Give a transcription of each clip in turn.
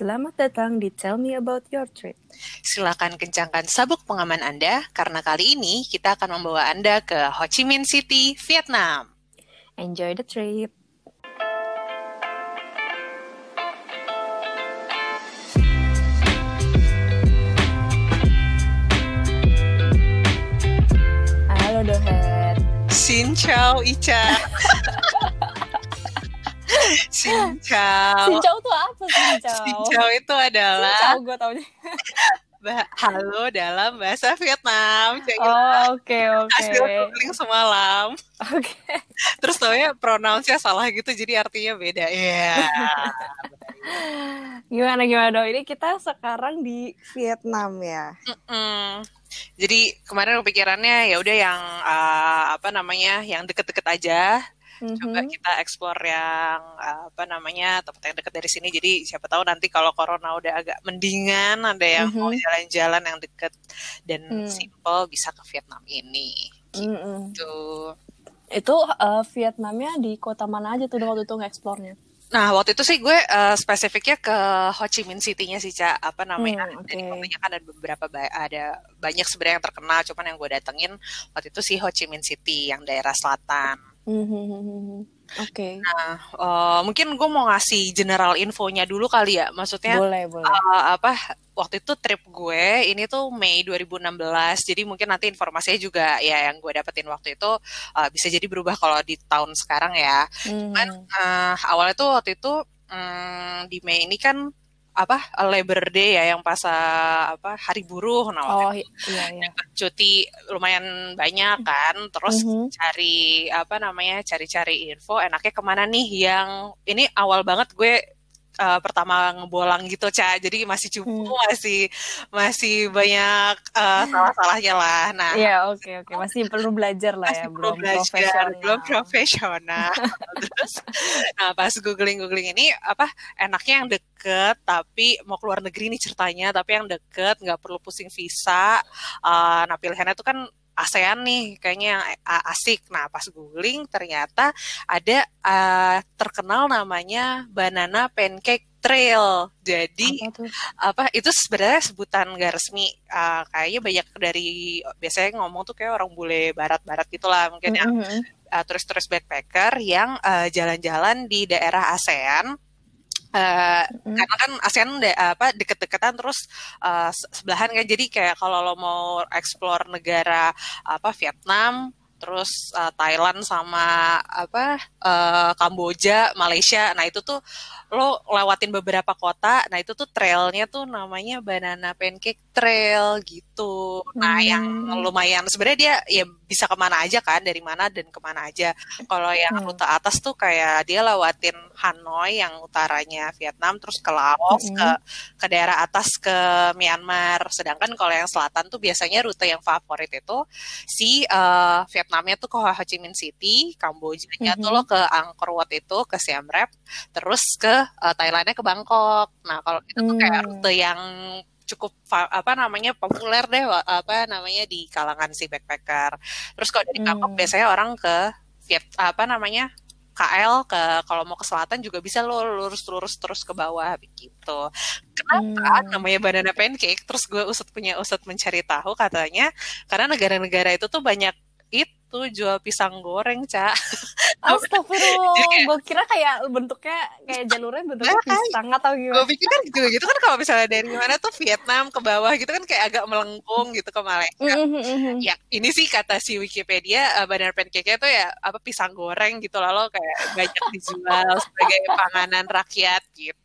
Selamat datang di Tell Me About Your Trip. Silakan kencangkan sabuk pengaman Anda karena kali ini kita akan membawa Anda ke Ho Chi Minh City, Vietnam. Enjoy the trip. Halo Dohet. Xin chào Icha. Chào. Sincau tuh apa Sincau? Chào itu adalah Sincau gue taunya. bah- halo dalam bahasa Vietnam. Cek Oh oke oke. hasil googling semalam. Oke. Terus taunya pronounce-nya salah gitu jadi artinya beda. Iya. Gimana gimana dong? Ini kita sekarang di Vietnam ya. Mm. Jadi kemarin kepikirannya ya udah yang uh, apa namanya yang deket-deket aja. Coba Mhm. kita explore yang uh, apa namanya tempat yang dekat dari sini. Jadi siapa tahu nanti kalau corona udah agak mendingan, ada yang mau Mhm. jalan-jalan yang deket dan Hmm. simple bisa ke Vietnam ini. Gitu. Itu uh, Vietnamnya di kota mana aja tuh waktu itu nge-explore-nya? Nah, waktu itu sih gue uh, spesifiknya ke Ho Chi Minh City-nya sih, Ca. Apa namanya? Hmm, Jadi oke. kotanya kan ada beberapa ba- ada banyak sebenarnya yang terkenal, cuman yang gue datengin waktu itu sih Ho Chi Minh City yang daerah selatan. Mhm. Oke. Nah, uh, mungkin gue mau ngasih general infonya dulu kali ya. Maksudnya Boleh, boleh. uh, apa waktu itu trip gue ini tuh Mei 2016. Jadi mungkin nanti informasinya juga ya yang gue dapetin waktu itu uh, bisa jadi berubah kalau di tahun sekarang ya. Cuman Mhm. uh, awalnya tuh waktu itu mm, di Mei ini kan apa Labor Day ya yang pas uh, apa hari buruh. Nah, Oh iya iya. cuti lumayan banyak kan terus Mhm. cari apa namanya cari-cari info enaknya ke mana nih yang ini awal banget gue uh, pertama ngebolang gitu Ca jadi masih cupu Hmm. masih masih banyak uh, salah-salahnya lah nah Iya oke oke masih perlu belajar lah ya masih belum belajar, profesional. belum profesional. Terus, nah pas googling googling ini apa enaknya yang deket tapi mau keluar negeri nih ceritanya, tapi yang deket nggak perlu pusing visa. Uh, nah pilihannya tuh kan ASEAN nih kayaknya yang a- asik. Nah pas googling ternyata ada uh, terkenal namanya Banana Pancake Trail. Jadi Apa apa itu sebenarnya sebutan nggak resmi Uh, kayaknya banyak dari biasanya ngomong tuh kayak orang bule barat-barat gitulah mungkin yang Mhm. uh, turis-turis backpacker yang uh, jalan-jalan di daerah ASEAN Uh, Mhm. karena kan ASEAN de- apa deket-deketan terus uh, se- sebelahan kan jadi kayak kalau lo mau explore negara apa Vietnam terus uh, Thailand sama apa uh, Kamboja Malaysia nah itu tuh lo lewatin beberapa kota nah itu tuh trailnya tuh namanya Banana Pancake Trail gitu nah yang Hmm. lumayan sebenarnya dia ya bisa ke mana aja kan dari mana dan ke mana aja kalau yang Hmm. rute atas tuh kayak dia lewatin Hanoi yang utaranya Vietnam terus ke Laos Mhm. ke ke daerah atas ke Myanmar sedangkan kalau yang selatan tuh biasanya rute yang favorit itu si eh, Vietnamnya tuh ke Ho Chi Minh City Kambojanya tuh Mhm. lo ke Angkor Wat itu ke Siem Reap terus ke eh, Thailandnya ke Bangkok nah kalau itu tuh kayak Hmm. rute yang cukup apa namanya populer deh apa namanya di kalangan si backpacker terus kalau dari Bangkok Hmm. biasanya orang ke Viet apa namanya KL ke kalau mau ke selatan juga bisa lo lurus-lurus terus ke bawah begitu. Kenapa Hmm. namanya banana pancake? Terus gue usut punya usut mencari tahu katanya karena negara-negara itu tuh banyak itu jual pisang goreng, Cak. Astagfirullah, kayak- gue kira kayak bentuknya kayak jalurnya bentuknya Nah, pisang atau Gue gimana? pikir kan gitu, gitu kan kalau misalnya dari mana tuh Vietnam ke bawah gitu kan kayak agak melengkung gitu ke Malaysia. Mhm, mhm. Ya, ini sih kata si Wikipedia, uh, banana pancake-nya tuh ya apa pisang goreng gitu lalu kayak banyak dijual sebagai panganan rakyat gitu.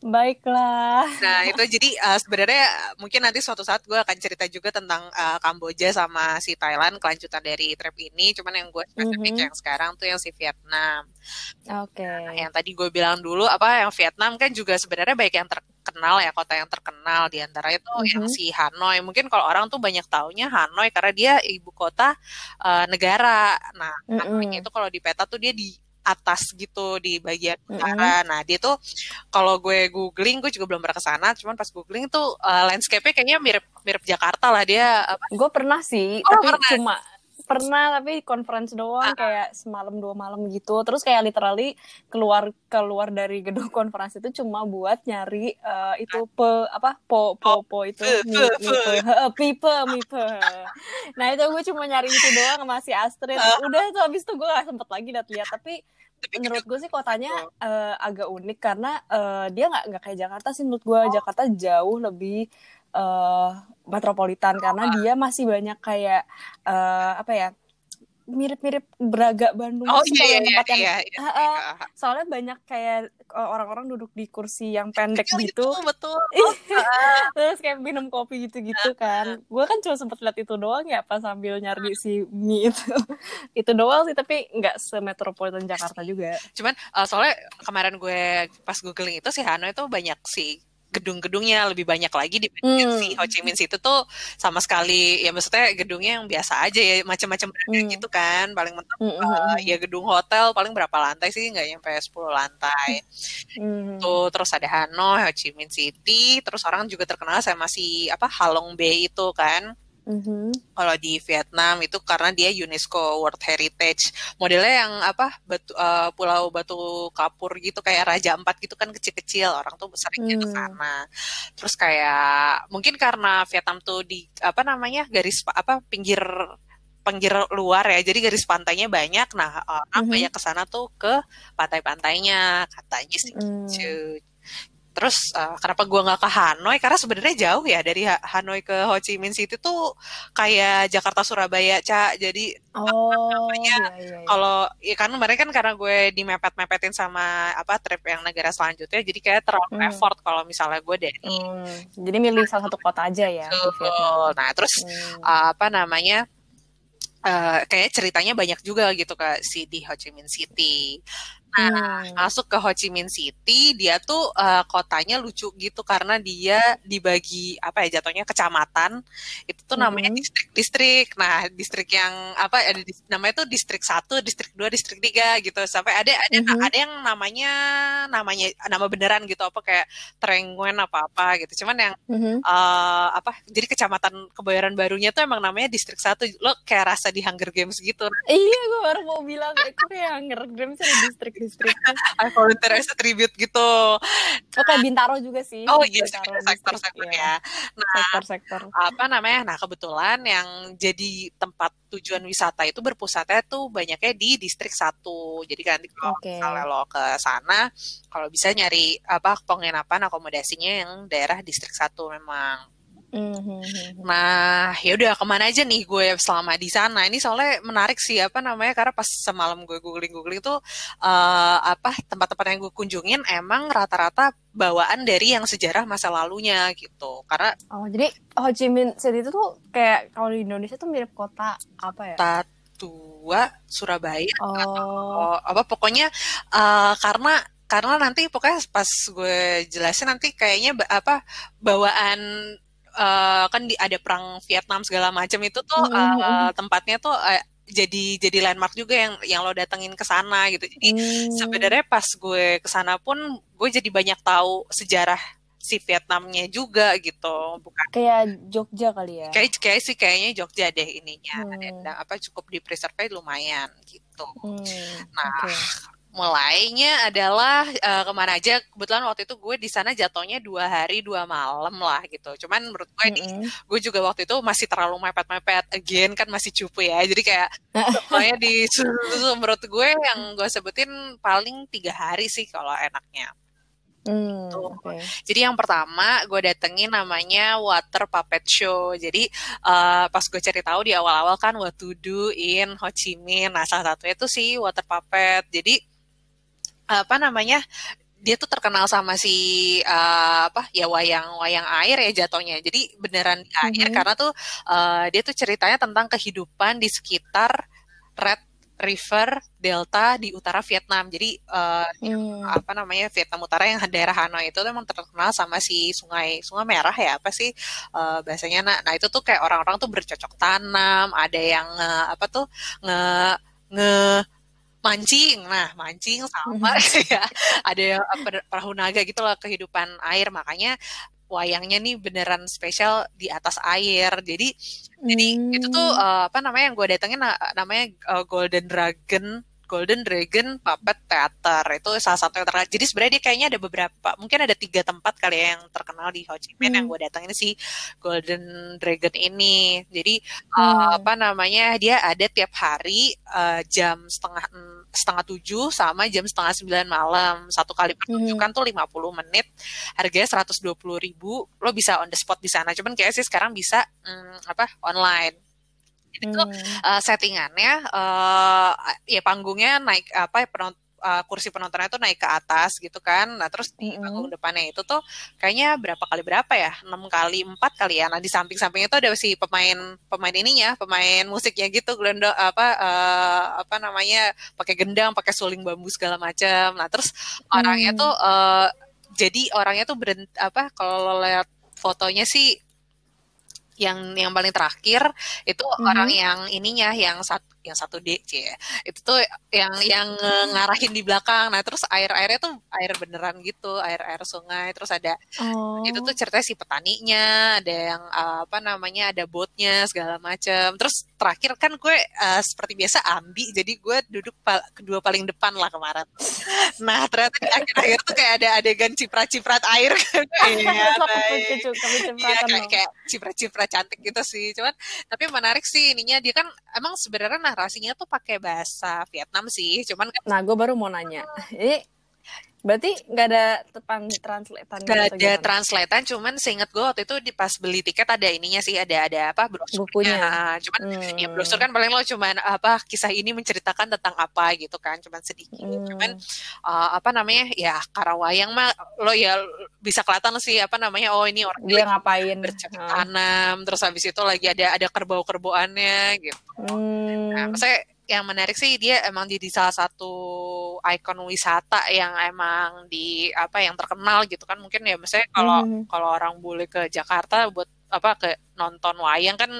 Baiklah. Nah, itu jadi uh, sebenarnya mungkin nanti suatu saat gue akan cerita juga tentang uh, Kamboja sama si Thailand kelanjutan dari trip ini. Cuman yang gue spesifik Mhm. yang sekarang tuh yang si Vietnam. Oke. Nah, yang tadi gue bilang dulu apa yang Vietnam kan juga sebenarnya baik yang terkenal ya kota yang terkenal di antaranya tuh yang Mhm. si Hanoi. Mungkin kalau orang tuh banyak taunya Hanoi karena dia ibu kota uh, negara. Nah, Hanoi Mhm. itu kalau di peta tuh dia di atas gitu di bagian utara. Nah, dia tuh kalau gue googling, gue juga belum pernah ke sana, cuman pas googling tuh uh, landscape-nya kayaknya mirip mirip Jakarta lah dia Gue pernah sih, Oh, tapi pernah. cuma pernah tapi conference doang kayak semalam dua malam gitu. Terus kayak literally keluar keluar dari gedung conference itu cuma buat nyari uh, itu pe apa po po po itu. mi, mi pe. pipe mipe nah itu gue cuma nyari itu doang masih Astrid. Udah tuh habis itu gue gak sempet lagi lihat-lihat tapi menurut gue sih kotanya uh, agak unik karena uh, dia nggak nggak kayak Jakarta sih. Menurut gue Jakarta jauh lebih uh, metropolitan karena dia masih banyak kayak uh, apa ya mirip-mirip Braga Bandung oh, iya, iya, tempat yang iya, iya, uh, uh, soalnya banyak kayak orang-orang duduk di kursi yang pendek Kecil gitu. itu, betul terus kayak minum kopi gitu-gitu kan. Gue kan cuma sempet lihat itu doang ya pas sambil nyari si mie itu. Itu doang sih tapi nggak semetropolitan Jakarta juga. Cuman uh, soalnya kemarin gue pas googling itu si Hanoi itu banyak sih gedung-gedungnya lebih banyak lagi di hmm. si Ho Chi Minh City tuh sama sekali ya maksudnya gedungnya yang biasa aja ya macam-macam hmm. gitu kan paling mentok hmm. uh, ya gedung hotel paling berapa lantai sih nggak nyampe 10 lantai hmm. tuh terus ada Hanoi Ho Chi Minh City terus orang juga terkenal sama si apa Halong Bay itu kan Mm-hmm. Kalau di Vietnam itu karena dia UNESCO World Heritage. Modelnya yang apa batu, uh, pulau batu kapur gitu kayak Raja Empat gitu kan kecil-kecil orang tuh seringnya mm. ke sana. Terus kayak mungkin karena Vietnam tuh di apa namanya garis apa pinggir pinggir luar ya jadi garis pantainya banyak nah orang mm-hmm. banyak ke sana tuh ke pantai-pantainya katanya sih mm. Terus uh, kenapa gue nggak ke Hanoi? Karena sebenarnya jauh ya dari Hanoi ke Ho Chi Minh City tuh kayak Jakarta Surabaya, Cak. Jadi oh, namanya iya, iya, iya. kalau ya kan kemarin kan karena gue dimepet-mepetin sama apa trip yang negara selanjutnya, jadi kayak terlalu hmm. effort kalau misalnya gue dari. Hmm. Jadi milih salah satu kota aja ya. Betul. Nah terus hmm. uh, apa namanya? Uh, kayak ceritanya banyak juga gitu kak si di Ho Chi Minh City. Nah, hmm. masuk ke Ho Chi Minh City, dia tuh uh, kotanya lucu gitu karena dia dibagi apa ya jatuhnya kecamatan. Itu tuh namanya hmm. distrik-distrik. Nah, distrik yang apa ada namanya tuh distrik satu, distrik dua, distrik tiga gitu. Sampai ada ada hmm. ada yang namanya namanya nama beneran gitu apa kayak Trengguen apa apa gitu. Cuman yang hmm. uh, apa jadi kecamatan Kebayoran Barunya tuh emang namanya distrik satu. Lo kayak rasa di Hunger Games gitu. Iya, gue baru mau bilang itu kayak Hunger Games ada distrik distrik I volunteer as a tribute gitu. Oh kayak Bintaro juga sih. Oh iya sektor-sektor ya. nah sektor-sektor apa namanya? Nah kebetulan yang jadi tempat tujuan wisata itu berpusatnya tuh banyaknya di distrik satu. Jadi kan kalau okay. misalnya lo ke sana kalau bisa nyari apa penginapan akomodasinya yang daerah distrik satu memang Mm-hmm. Nah, ya udah ke mana aja nih gue selama di sana? Ini soalnya menarik sih apa namanya karena pas semalam gue googling googling tuh uh, apa tempat-tempat yang gue kunjungin emang rata-rata bawaan dari yang sejarah masa lalunya gitu. Karena oh jadi Ho Chi Minh City itu tuh kayak kalau di Indonesia tuh mirip kota apa ya? Tatua Surabaya oh. atau apa pokoknya uh, karena karena nanti pokoknya pas gue jelasin nanti kayaknya apa bawaan uh, kan di, ada perang Vietnam segala macam itu tuh mm -hmm. uh, tempatnya tuh uh, jadi jadi landmark juga yang yang lo datengin ke sana gitu. Jadi mm. sebenarnya pas gue ke sana pun gue jadi banyak tahu sejarah si Vietnamnya juga gitu bukan kayak Jogja kali ya kayak kayak sih kayaknya Jogja deh ininya hmm. dan apa cukup di preserve lumayan gitu hmm. nah okay mulainya adalah uh, ke mana aja kebetulan waktu itu gue di sana jatuhnya dua hari dua malam lah gitu cuman menurut gue mm -hmm. nih gue juga waktu itu masih terlalu mepet-mepet again kan masih cupu ya jadi kayak pokoknya di menurut gue yang gue sebutin paling tiga hari sih kalau enaknya Hmm, gitu. okay. Jadi yang pertama gue datengin namanya Water Puppet Show. Jadi uh, pas gue cari tahu di awal-awal kan what to do in Ho Chi Minh. Nah salah satunya itu sih Water Puppet. Jadi apa namanya dia tuh terkenal sama si uh, apa ya wayang wayang air ya jatuhnya jadi beneran di air mm-hmm. karena tuh uh, dia tuh ceritanya tentang kehidupan di sekitar Red River Delta di utara Vietnam jadi uh, mm. apa namanya Vietnam Utara yang daerah Hanoi itu memang terkenal sama si sungai sungai merah ya apa sih uh, bahasanya nah, nah itu tuh kayak orang-orang tuh bercocok tanam ada yang uh, apa tuh nge nge mancing. Nah mancing sama ya. Ada perahu naga gitu lah kehidupan air. Makanya wayangnya nih beneran spesial di atas air. Jadi hmm. jadi itu tuh uh, apa namanya yang gue datengin namanya uh, Golden Dragon Golden Dragon Puppet Theater itu salah satu yang terkenal. Jadi sebenarnya dia kayaknya ada beberapa, mungkin ada tiga tempat kali ya yang terkenal di Ho Chi Minh hmm. yang gue datangin si Golden Dragon ini. Jadi hmm. uh, apa namanya dia ada tiap hari uh, jam setengah setengah tujuh sama jam setengah sembilan malam satu kali pertunjukan hmm. tuh 50 menit harganya seratus dua puluh ribu lo bisa on the spot di sana cuman kayak sih sekarang bisa hmm, apa online jadi hmm. uh, settingannya uh, ya panggungnya naik apa ya penont uh, kursi penontonnya tuh naik ke atas gitu kan. Nah, terus di hmm. panggung depannya itu tuh kayaknya berapa kali berapa ya? enam kali, empat kali ya. Nah, di samping-sampingnya tuh ada si pemain pemain ininya, pemain musiknya gitu, glendo apa uh, apa namanya? pakai gendang, pakai suling bambu segala macam. Nah, terus hmm. orangnya tuh uh, jadi orangnya tuh berent apa kalau lihat fotonya sih yang yang paling terakhir itu mm -hmm. orang yang ininya yang satu yang satu D C ya. itu tuh yang yang ngarahin di belakang. Nah terus air airnya tuh air beneran gitu air air sungai. Terus ada oh. itu tuh ceritanya si petaninya ada yang uh, apa namanya ada botnya segala macam terus terakhir kan gue uh, seperti biasa ambi jadi gue duduk pa kedua paling depan lah kemarin. Nah ternyata di akhir-akhir tuh kayak ada adegan ciprat-ciprat air. Iya, iya kayak, kayak ciprat-ciprat cantik gitu sih. Cuman tapi menarik sih ininya. Dia kan emang sebenarnya narasinya tuh pakai bahasa Vietnam sih cuman kan nah gue baru mau nanya. Ini Berarti nggak ada tepan translatean Gak ada translatean, cuman seingat gue waktu itu di pas beli tiket ada ininya sih, ada ada apa brosurnya. Bukunya. Cuman hmm. ya brosur kan paling lo cuman apa kisah ini menceritakan tentang apa gitu kan, cuman sedikit. Hmm. Cuman uh, apa namanya ya Karawayang mah lo ya bisa kelihatan sih apa namanya oh ini orang dia ngapain bercocok hmm. tanam, terus habis itu lagi ada ada kerbau-kerboannya gitu. Hmm. Nah, saya yang menarik sih dia emang jadi salah satu ikon wisata yang emang di apa yang terkenal gitu kan mungkin ya misalnya kalau hmm. kalau orang boleh ke Jakarta buat apa ke nonton wayang kan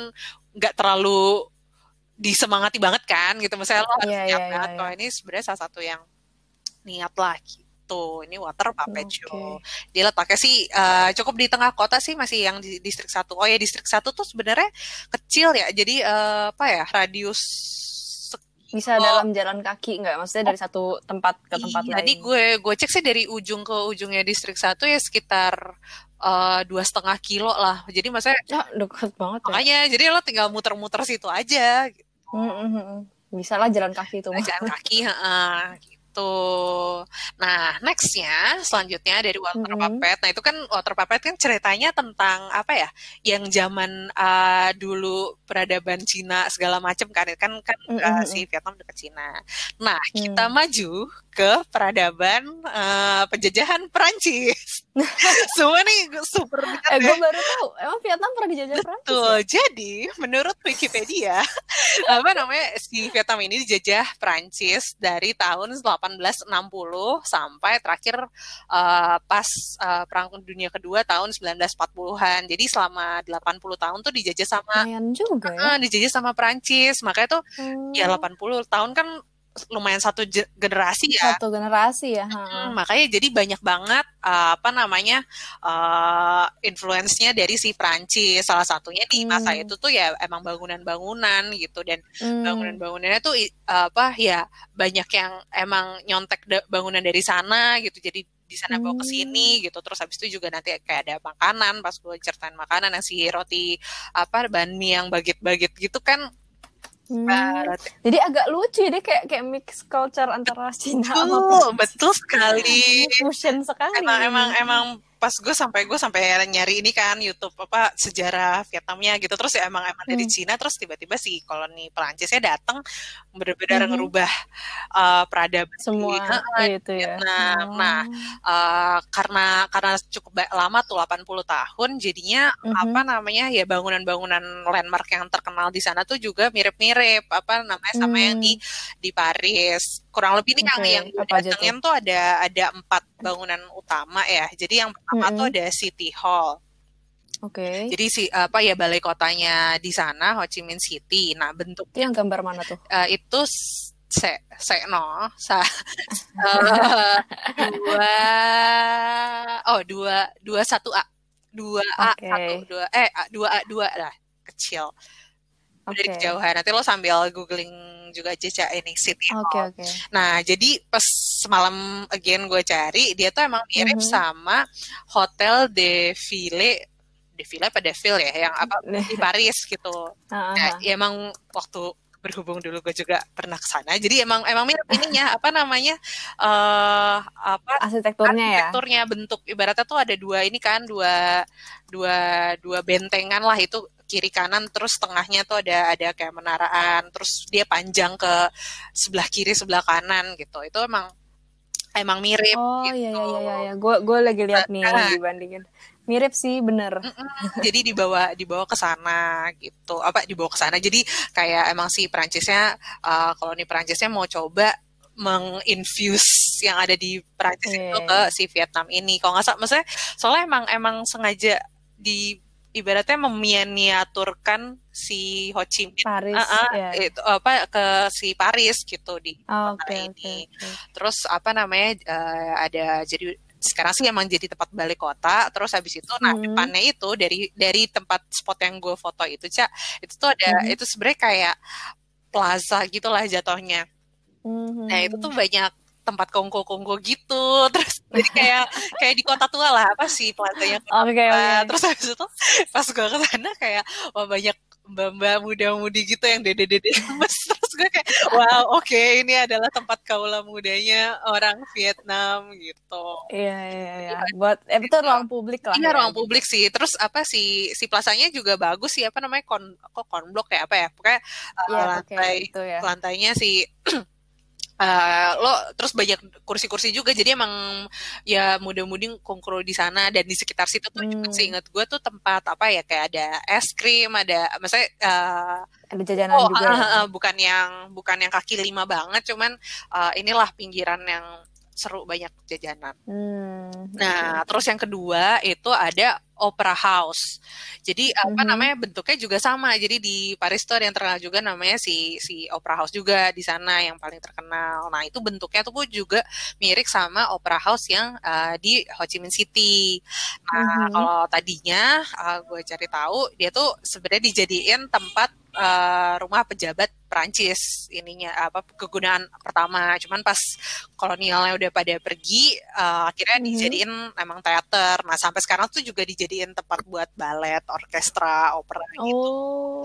nggak terlalu disemangati banget kan gitu misalnya lo harus yeah, niat yeah, banget yeah, yeah. ini sebenarnya salah satu yang niat lah gitu ini water puppet okay. show dia letaknya sih uh, cukup di tengah kota sih masih yang di distrik satu oh ya distrik satu tuh sebenarnya kecil ya jadi uh, apa ya radius bisa oh. dalam jalan kaki nggak? Maksudnya dari satu tempat ke tempat iya, lain? Tadi gue gue cek sih dari ujung ke ujungnya distrik satu ya sekitar eh, dua setengah kilo lah. Jadi maksudnya ya, dekat banget. Ya. Makanya jadi lo tinggal muter-muter situ aja. Gitu. Mm -hmm. Bisa lah jalan kaki itu. Jalan kaki, uh, gitu. Nah, nextnya selanjutnya dari Water mm -hmm. Puppet. Nah, itu kan Water Puppet kan ceritanya tentang apa ya? Yang zaman uh, dulu peradaban Cina segala macam kan kan kan mm -hmm. uh, si Vietnam dekat Cina. Nah, mm. kita maju ke peradaban uh, penjajahan Perancis. Semua nih super Eh, gue baru tahu. Emang Vietnam pernah dijajah Perancis? Betul. Ya? Jadi, menurut Wikipedia, apa namanya si Vietnam ini dijajah Perancis dari tahun 1860 sampai terakhir uh, pas uh, Perang Dunia Kedua tahun 1940-an. Jadi selama 80 tahun tuh dijajah sama Lumayan juga ya. Uh, dijajah sama Perancis. Makanya tuh hmm. ya 80 tahun kan lumayan satu generasi ya. Satu generasi ya. Hmm, makanya jadi banyak banget uh, apa namanya uh, influence-nya dari si Prancis. Salah satunya di masa hmm. itu tuh ya emang bangunan-bangunan gitu dan hmm. bangunan-bangunannya tuh uh, apa ya banyak yang emang nyontek bangunan dari sana gitu. Jadi di sana bawa ke sini hmm. gitu terus habis itu juga nanti kayak ada makanan pas gue ceritain makanan yang si roti apa ban mie yang bagit-bagit gitu kan Hmm. Jadi agak lucu dia kayak kayak mix culture antara Cina betul, sama Betul, betul sekali. Fusion sekali. Emang emang emang pas gue sampai gue sampai nyari ini kan YouTube apa sejarah Vietnamnya gitu terus ya emang emang hmm. dari Cina terus tiba-tiba si koloni Perancisnya datang benar-benar hmm. ngerubah uh, peradaban semua di, itu ya. Nah, oh. nah uh, karena karena cukup lama tuh 80 tahun jadinya hmm. apa namanya ya bangunan-bangunan landmark yang terkenal di sana tuh juga mirip-mirip apa namanya sama hmm. yang di di Paris kurang lebih ini okay. yang gue datengin tuh ada ada empat bangunan utama ya. Jadi yang pertama mm -hmm. tuh ada City Hall. Oke. Okay. Jadi si apa ya balai kotanya di sana Ho Chi Minh City. Nah bentuk itu yang gambar mana tuh? Uh, itu se se no sa uh, dua oh dua dua satu a dua A Oke. satu dua eh dua A dua lah kecil dari Oke. kejauhan nanti lo sambil googling juga aja Cak, ini City Hall. Oke oke. Nah, jadi pas semalam again gue cari, dia tuh emang mirip Mhm. sama Hotel de Ville, de Ville apa de Ville ya, yang apa di Paris gitu. Ah, Ya, ya emang waktu berhubung dulu gue juga pernah ke sana. Jadi emang emang mirip ininya apa namanya eh apa Arsitekturnya ya. arsitekturnya bentuk ibaratnya tuh ada dua ini kan dua dua dua bentengan lah itu kiri kanan terus tengahnya tuh ada ada kayak menaraan terus dia panjang ke sebelah kiri sebelah kanan gitu itu emang emang mirip Oh gitu. iya iya iya iya. iya. Gue gue lagi lihat nih Ah. dibandingin. Mirip sih bener. Jadi dibawa dibawa ke sana gitu apa dibawa ke sana jadi kayak emang si Perancisnya uh, koloni Perancisnya mau coba menginfuse yang ada di Perancis Iya. itu ke si Vietnam ini kalau nggak salah maksudnya soalnya emang emang sengaja di ibaratnya meminiaturkan si Ho Chi Minh Paris. ah, ah, ya. itu apa ke si Paris gitu di Oh, kota Oke ini oke. oke. terus apa namanya eh, ada jadi sekarang sih emang jadi tempat balik kota terus habis itu nah Mhm. depannya itu dari dari tempat spot yang gue foto itu cak itu tuh ada Mhm. itu sebenarnya kayak plaza gitulah jatuhnya Mhm. nah itu tuh banyak tempat kongko-kongko gitu terus jadi kayak kayak di kota tua lah apa sih plazanya kota Oke tua. oke. terus habis itu pas gue ke sana kayak wah banyak mbak-mbak muda-mudi gitu yang dede-dede lemes terus gue kayak wow oke ini adalah tempat kaula mudanya orang Vietnam gitu Iya iya iya. Buat eh, itu ruang publik lah. Iya ya. ruang publik sih. Terus apa sih si plasanya juga bagus sih apa namanya kon kok konblok ya apa ya pokoknya uh, Iya lantai pakai itu ya. lantainya si uh, lo terus banyak kursi-kursi juga jadi emang ya muda-mudi kongkro di sana dan di sekitar situ tuh Hmm. seingat gue tuh tempat apa ya kayak ada es krim ada maksudnya uh, Ada jajanan oh juga. ah, ah, bukan yang bukan yang kaki lima banget cuman uh, inilah pinggiran yang seru banyak jajanan Hmm, Nah, terus yang kedua itu ada Opera House. Jadi apa Mhm. namanya bentuknya juga sama. Jadi di Paris tuh ada yang terkenal juga namanya si si Opera House juga di sana yang paling terkenal. Nah, itu bentuknya tuh juga mirip sama Opera House yang uh, di Ho Chi Minh City. Nah, Mhm. kalau tadinya uh, gue cari tahu dia tuh sebenarnya dijadiin tempat uh, rumah pejabat Prancis ininya apa kegunaan pertama. Cuman pas kolonialnya udah pada pergi, uh, akhirnya Mhm. dijadiin emang teater. Nah sampai sekarang tuh juga dijadiin tempat buat balet, orkestra, opera gitu. Oh,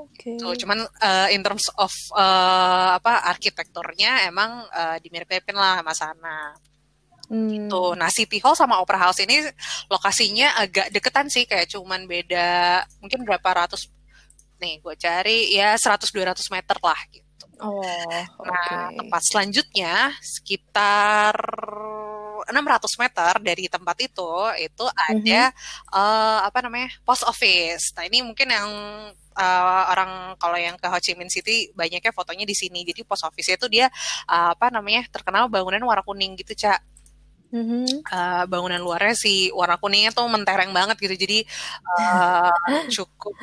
oke. Tuh, cuman uh, in terms of uh, apa arsitekturnya emang uh, dimirip-miripin lah sama sana. Hmm. Tuh, nah City Hall sama Opera House ini lokasinya agak deketan sih, kayak cuman beda mungkin berapa ratus nih gue cari ya 100-200 meter lah gitu. Oh, Nah, oke. tempat selanjutnya sekitar 600 meter dari tempat itu itu ada eh, apa namanya post office. Nah ini mungkin yang eh, orang kalau yang ke Ho Chi Minh City banyaknya fotonya di sini. Jadi post office itu dia eh, apa namanya terkenal bangunan warna kuning gitu cak. Mhm. Eh, bangunan luarnya sih warna kuningnya tuh mentereng banget gitu. Jadi eh, cukup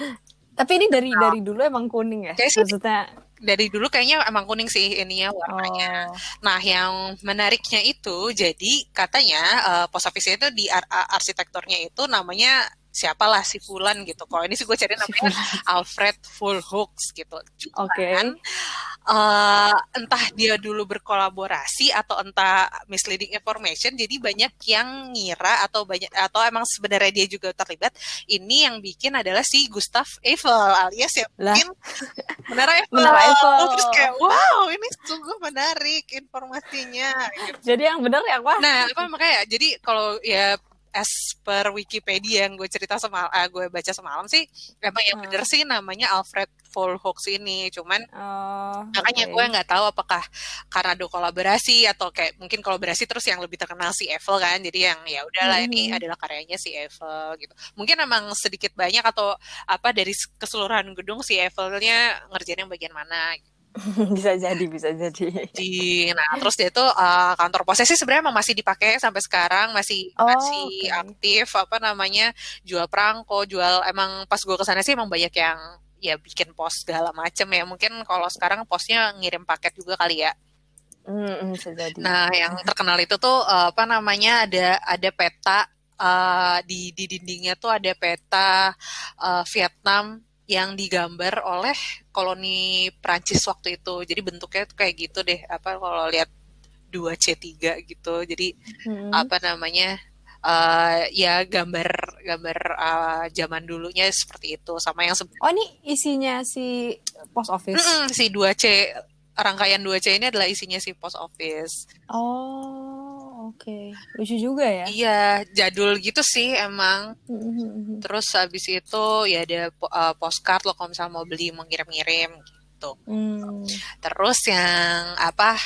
Tapi ini dari dari dulu emang kuning ya? Kayak sih- Maksudnya dari dulu kayaknya emang kuning sih ininya warnanya. oh. Nah, yang menariknya itu jadi katanya eh, pos office itu di ar- ar- arsitekturnya itu namanya siapalah si Fulan gitu. Kalau ini sih gue cari namanya Alfred Fulhooks gitu. Cuman, Oke. Eh, entah dia dulu berkolaborasi atau entah misleading information, jadi banyak yang ngira atau banyak atau emang sebenarnya dia juga terlibat. Ini yang bikin adalah si Gustav Eiffel alias Lah. bikin Menara Eiffel. Menara Eiffel. Terus kayak wow ini sungguh menarik informasinya. gitu. Jadi yang benar yang mana? Nah apa makanya jadi kalau ya as per Wikipedia yang gue cerita sama eh, gue baca semalam sih emang yang Hmm. bener sih namanya Alfred Volhooks ini cuman Oh, makanya gue nggak tahu apakah karena ada kolaborasi atau kayak mungkin kolaborasi terus yang lebih terkenal si Eiffel kan jadi yang ya udahlah ini Mhm. adalah karyanya si Eiffel gitu mungkin emang sedikit banyak atau apa dari keseluruhan gedung si Eiffelnya ngerjain yang bagian mana bisa jadi, bisa jadi. di nah terus dia tuh uh, kantor posnya sih sebenarnya emang masih dipakai sampai sekarang masih Oh, masih oke. aktif apa namanya jual perangko jual emang pas gue ke sana sih emang banyak yang ya bikin pos segala macem ya mungkin kalau sekarang posnya ngirim paket juga kali ya bisa jadi. nah yang terkenal itu tuh uh, apa namanya ada ada peta uh, di di dindingnya tuh ada peta uh, Vietnam yang digambar oleh koloni Prancis waktu itu. Jadi bentuknya tuh kayak gitu deh. Apa kalau lihat 2C3 gitu. Jadi hmm. apa namanya? Uh, ya gambar gambar uh, zaman dulunya seperti itu sama yang Oh, ini isinya si post office. Mm -mm, si 2C rangkaian 2C ini adalah isinya si post office. Oh oke. Okay. Lucu juga ya? Iya, jadul gitu sih emang. Mm-hmm. Terus habis itu ya ada uh, postcard lo kalau misalnya mau beli mau ngirim-ngirim gitu. Mm. Terus yang apa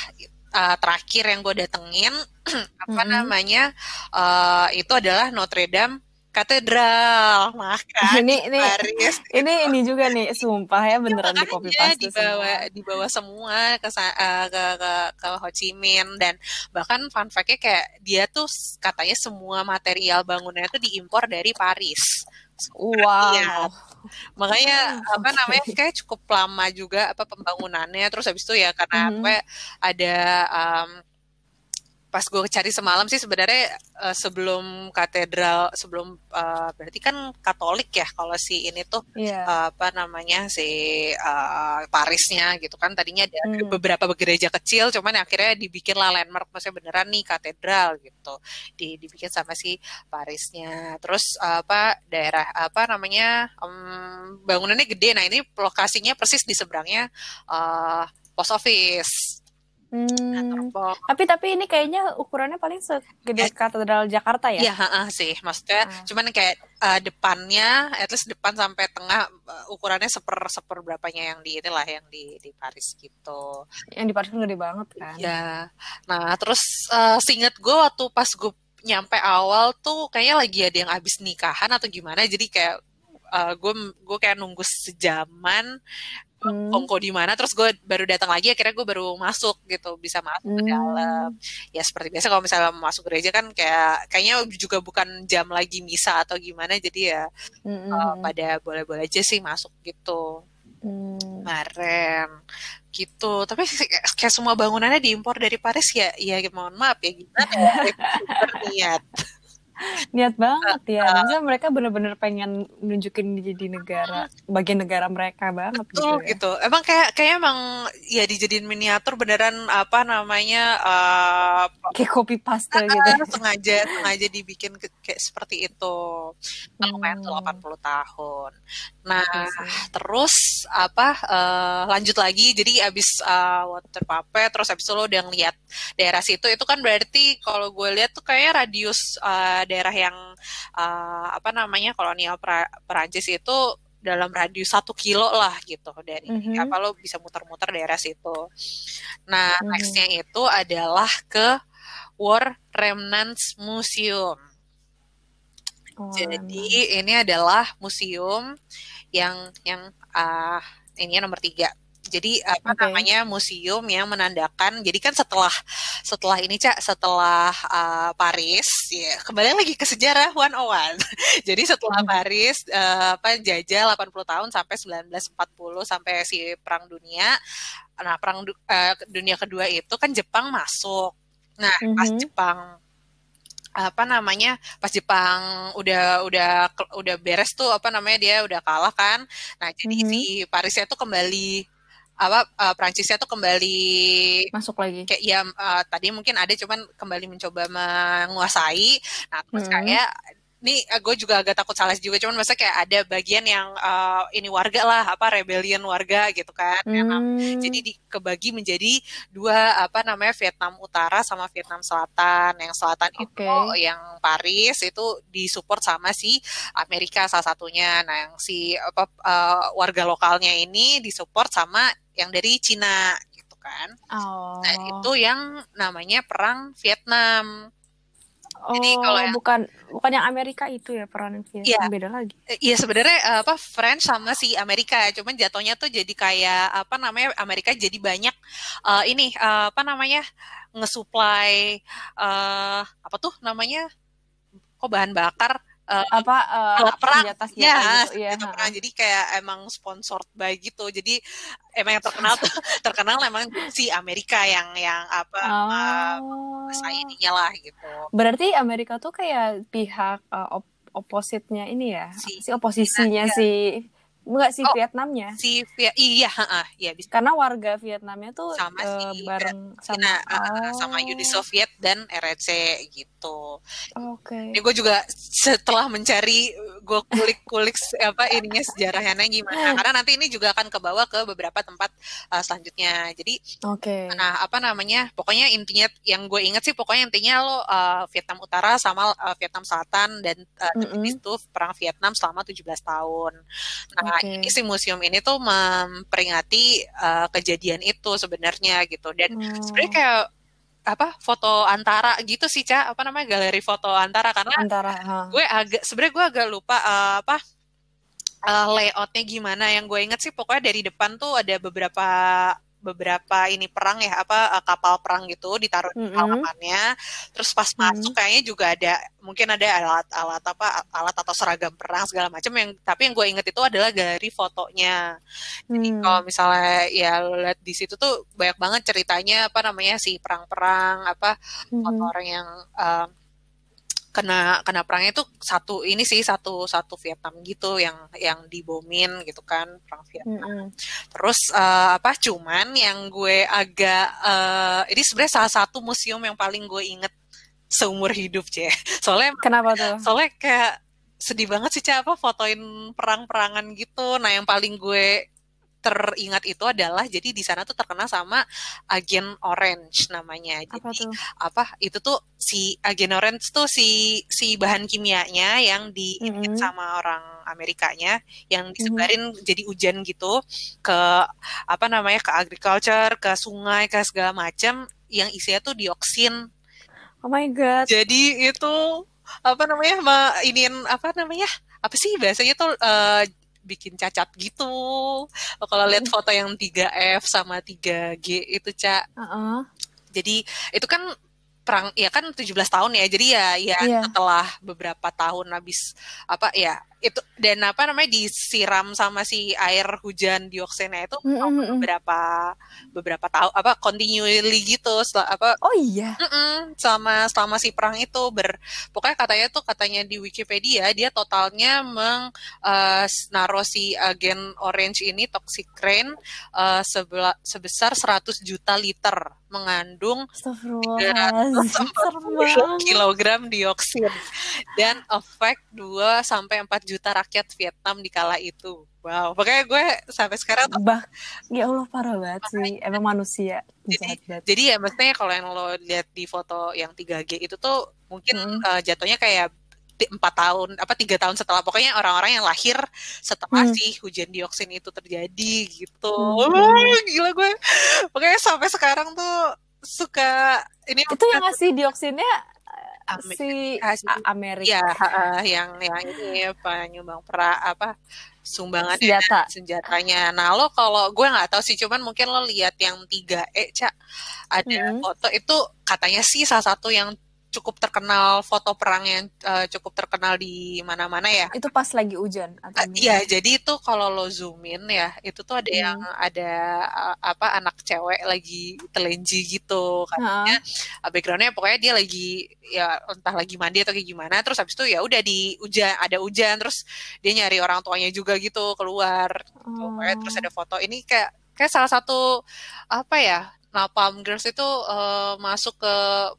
uh, terakhir yang gue datengin apa mm-hmm. namanya uh, itu adalah Notre Dame katedral maka ini ini Paris. ini ini juga nih sumpah ya beneran ya, di copy paste dibawa semua. dibawa semua ke, uh, ke ke ke Ho Chi Minh dan bahkan fun fact-nya kayak dia tuh katanya semua material bangunannya tuh diimpor dari Paris wow ya. makanya oh, apa namanya kayak cukup lama juga apa pembangunannya terus habis itu ya karena mm -hmm. apa ada um, pas gue cari semalam sih sebenarnya uh, sebelum katedral sebelum uh, berarti kan Katolik ya kalau si ini tuh yeah. Iya. uh, apa namanya si uh, Parisnya gitu kan tadinya ada hmm. beberapa gereja kecil cuman akhirnya dibikin lah landmark maksudnya beneran nih katedral gitu di dibikin sama si Parisnya terus uh, apa daerah apa namanya um, bangunannya gede nah ini lokasinya persis di seberangnya uh, post office Hmm. Tapi tapi ini kayaknya ukurannya paling segede ya. katedral Jakarta ya? Iya, uh, sih. Maksudnya hmm. cuman kayak uh, depannya, at least depan sampai tengah uh, ukurannya seper seper berapanya yang di inilah yang di di Paris gitu. Yang di Paris kan gede banget kan? Ya. Nah terus uh, singet gue waktu pas gue nyampe awal tuh kayaknya lagi ada yang habis nikahan atau gimana, jadi kayak gue uh, gue kayak nunggu sejaman hmm. kongko di mana terus gue baru datang lagi akhirnya gue baru masuk gitu bisa masuk hmm. ke dalam ya seperti biasa kalau misalnya masuk gereja kan kayak kayaknya juga bukan jam lagi misa atau gimana jadi ya hmm. uh, pada boleh-boleh aja sih masuk gitu hmm. kemarin gitu tapi kayak semua bangunannya diimpor dari Paris ya ya mohon maaf ya gimana ya niat banget ya. Maksudnya mereka bener-bener pengen nunjukin di negara bagian negara mereka banget Betul, gitu, ya. gitu. Emang kayak kayak emang ya dijadiin miniatur beneran apa namanya uh, kayak copy paste uh, gitu sengaja sengaja dibikin ke, kayak seperti itu. Lumayan hmm. 80 tahun. Nah terus apa uh, lanjut lagi. Jadi abis uh, water puppet terus abis itu lo udah ngeliat daerah situ. Itu kan berarti kalau gue lihat tuh kayak radius uh, daerah yang uh, apa namanya kolonial pra Perancis itu dalam radius satu kilo lah gitu dari mm -hmm. apa lo bisa muter-muter daerah situ. Nah mm -hmm. nextnya itu adalah ke War Remnants Museum. Oh. Jadi ini adalah museum yang yang uh, ini nomor tiga jadi apa okay. namanya museum yang menandakan. Jadi kan setelah setelah ini cak setelah uh, Paris ya kembali lagi ke sejarah one on one. Jadi setelah hmm. Paris uh, apa jajah 80 tahun sampai 1940 sampai si perang dunia. Nah perang uh, dunia kedua itu kan Jepang masuk. Nah mm -hmm. pas Jepang apa namanya pas Jepang udah udah udah beres tuh apa namanya dia udah kalah kan nah jadi mm -hmm. si Parisnya tuh kembali apa uh, Prancisnya tuh kembali masuk lagi kayak ya uh, tadi mungkin ada cuman kembali mencoba menguasai nah terus hmm. kayak ini uh, gue juga agak takut salah juga cuman masa kayak ada bagian yang uh, ini warga lah apa rebellion warga gitu kan hmm. yang, jadi di, kebagi menjadi dua apa namanya Vietnam Utara sama Vietnam Selatan yang Selatan okay. itu yang Paris itu disupport sama si Amerika salah satunya nah yang si apa uh, warga lokalnya ini disupport sama yang dari Cina gitu kan. Oh. Nah, itu yang namanya perang Vietnam. Oh, Jadi kalau yang, bukan bukan yang Amerika itu ya perang Vietnam iya, beda lagi. Iya sebenarnya eh, apa French sama si Amerika, cuman jatuhnya tuh jadi kayak apa namanya Amerika jadi banyak uh, ini uh, apa namanya ngesuplai uh, apa tuh namanya kok bahan bakar uh, apa uh, alat perang senjata ya gitu, iya, ha. perang jadi kayak emang sponsored by gitu jadi emang yang terkenal tuh terkenal emang si Amerika yang yang apa uh, Oh. masa ininya lah gitu Berarti Amerika tuh kayak pihak uh, op opositnya ini ya, Si- si oposisinya Iya. si enggak si Oh. Vietnamnya. si Via- iya heeh, iya bisa Karena warga Vietnamnya tuh Sama eh, si- bareng sama Nah, uh, sama Oh, Uni Soviet dan RRC gitu. Oke. Ini gue juga setelah mencari gue kulik-kulik apa ininya sejarahnya gimana karena nanti ini juga akan kebawa ke beberapa tempat uh, selanjutnya. Jadi Oke. nah apa namanya pokoknya intinya yang gue inget sih pokoknya intinya lo uh, Vietnam Utara sama uh, Vietnam Selatan dan uh, Mm-mm. itu perang Vietnam selama 17 tahun. Nah Oke. ini si museum ini tuh memperingati uh, kejadian itu sebenarnya gitu dan Oh. sebenarnya kayak apa foto antara gitu sih cak apa namanya galeri foto antara karena antara ha. gue agak sebenarnya gue agak lupa uh, apa uh, layoutnya gimana yang gue inget sih pokoknya dari depan tuh ada beberapa beberapa ini perang ya apa uh, kapal perang gitu ditaruh di halamannya terus pas masuk kayaknya juga ada mungkin ada alat-alat apa alat atau seragam perang segala macam yang tapi yang gue inget itu adalah galeri fotonya jadi Hmm. kalau misalnya ya lo lihat di situ tuh banyak banget ceritanya apa namanya si perang-perang apa Mhm. orang yang um, kena kena perangnya itu satu ini sih satu satu Vietnam gitu yang yang dibomin gitu kan perang Vietnam. Mm-mm. Terus eh, apa cuman yang gue agak eh, ini sebenarnya salah satu museum yang paling gue inget seumur hidup cie. Soalnya Kenapa tuh? soalnya kayak sedih banget sih Cak, apa fotoin perang-perangan gitu. Nah yang paling gue teringat itu adalah jadi di sana tuh terkenal sama agen orange namanya. Jadi Apa tuh? apa itu tuh si agen orange tuh si si bahan kimianya yang diinjek Mhm. sama orang Amerikanya yang disebarin jadi hujan gitu ke apa namanya ke agriculture, ke sungai, ke segala macam yang isinya tuh dioksin. Oh my god. Jadi itu apa namanya ma, iniin apa namanya apa sih biasanya tuh eh, bikin cacat gitu. Kalau lihat foto yang 3F sama 3G itu Cak. Heeh. Jadi itu kan perang ya kan 17 tahun ya. Jadi ya ya Iya. setelah beberapa tahun habis apa ya itu dan apa namanya disiram sama si air hujan dioksinnya itu Mm, mm, mm. beberapa beberapa tahun apa continually gitu setelah apa Oh iya. Mm-mm, selama selama si perang itu ber pokoknya katanya tuh katanya di Wikipedia dia totalnya meng eh, naruh si agen orange ini toxic rain eh, sebela- sebesar 100 juta liter mengandung 'Astagfirullahaladzim. Serem banget. kilogram dioksin dan efek 2 sampai 4 juta rakyat Vietnam di kala itu. Wow, pokoknya gue sampai sekarang tuh Bah, ya Allah parah banget sih. Emang manusia jahat banget. Jadi ya maksudnya kalau yang lo lihat di foto yang 3G itu tuh mungkin Hmm. eh, jatuhnya kayak empat tahun apa tiga tahun setelah pokoknya orang-orang yang lahir setelah Hmm. si hujan dioksin itu terjadi gitu. Hmm. Wah, gila gue. Pokoknya sampai sekarang tuh suka ini Itu yang ngasih dioksinnya eh, Ame- si Amerika. ya yang yang ini penyumbang pra apa sumbangan Senjata. senjatanya. Nah lo kalau gue nggak tahu sih, cuman mungkin lo lihat yang 3E cak ada Mm. foto itu katanya sih salah satu yang cukup terkenal foto perang yang eh, cukup terkenal di mana-mana ya. Itu pas lagi hujan atau gimana? Iya, jadi itu kalau lo zoom in ya, itu tuh ada yang ada uh, apa anak cewek lagi telenji gitu katanya. Uh, backgroundnya pokoknya dia lagi ya entah lagi mandi atau kayak gimana. Terus habis itu ya udah di hujan, ada hujan, terus dia nyari orang tuanya juga gitu keluar. Gitu. Pokoknya terus ada foto ini kayak kayak salah satu apa ya Napalm Girls itu uh, masuk ke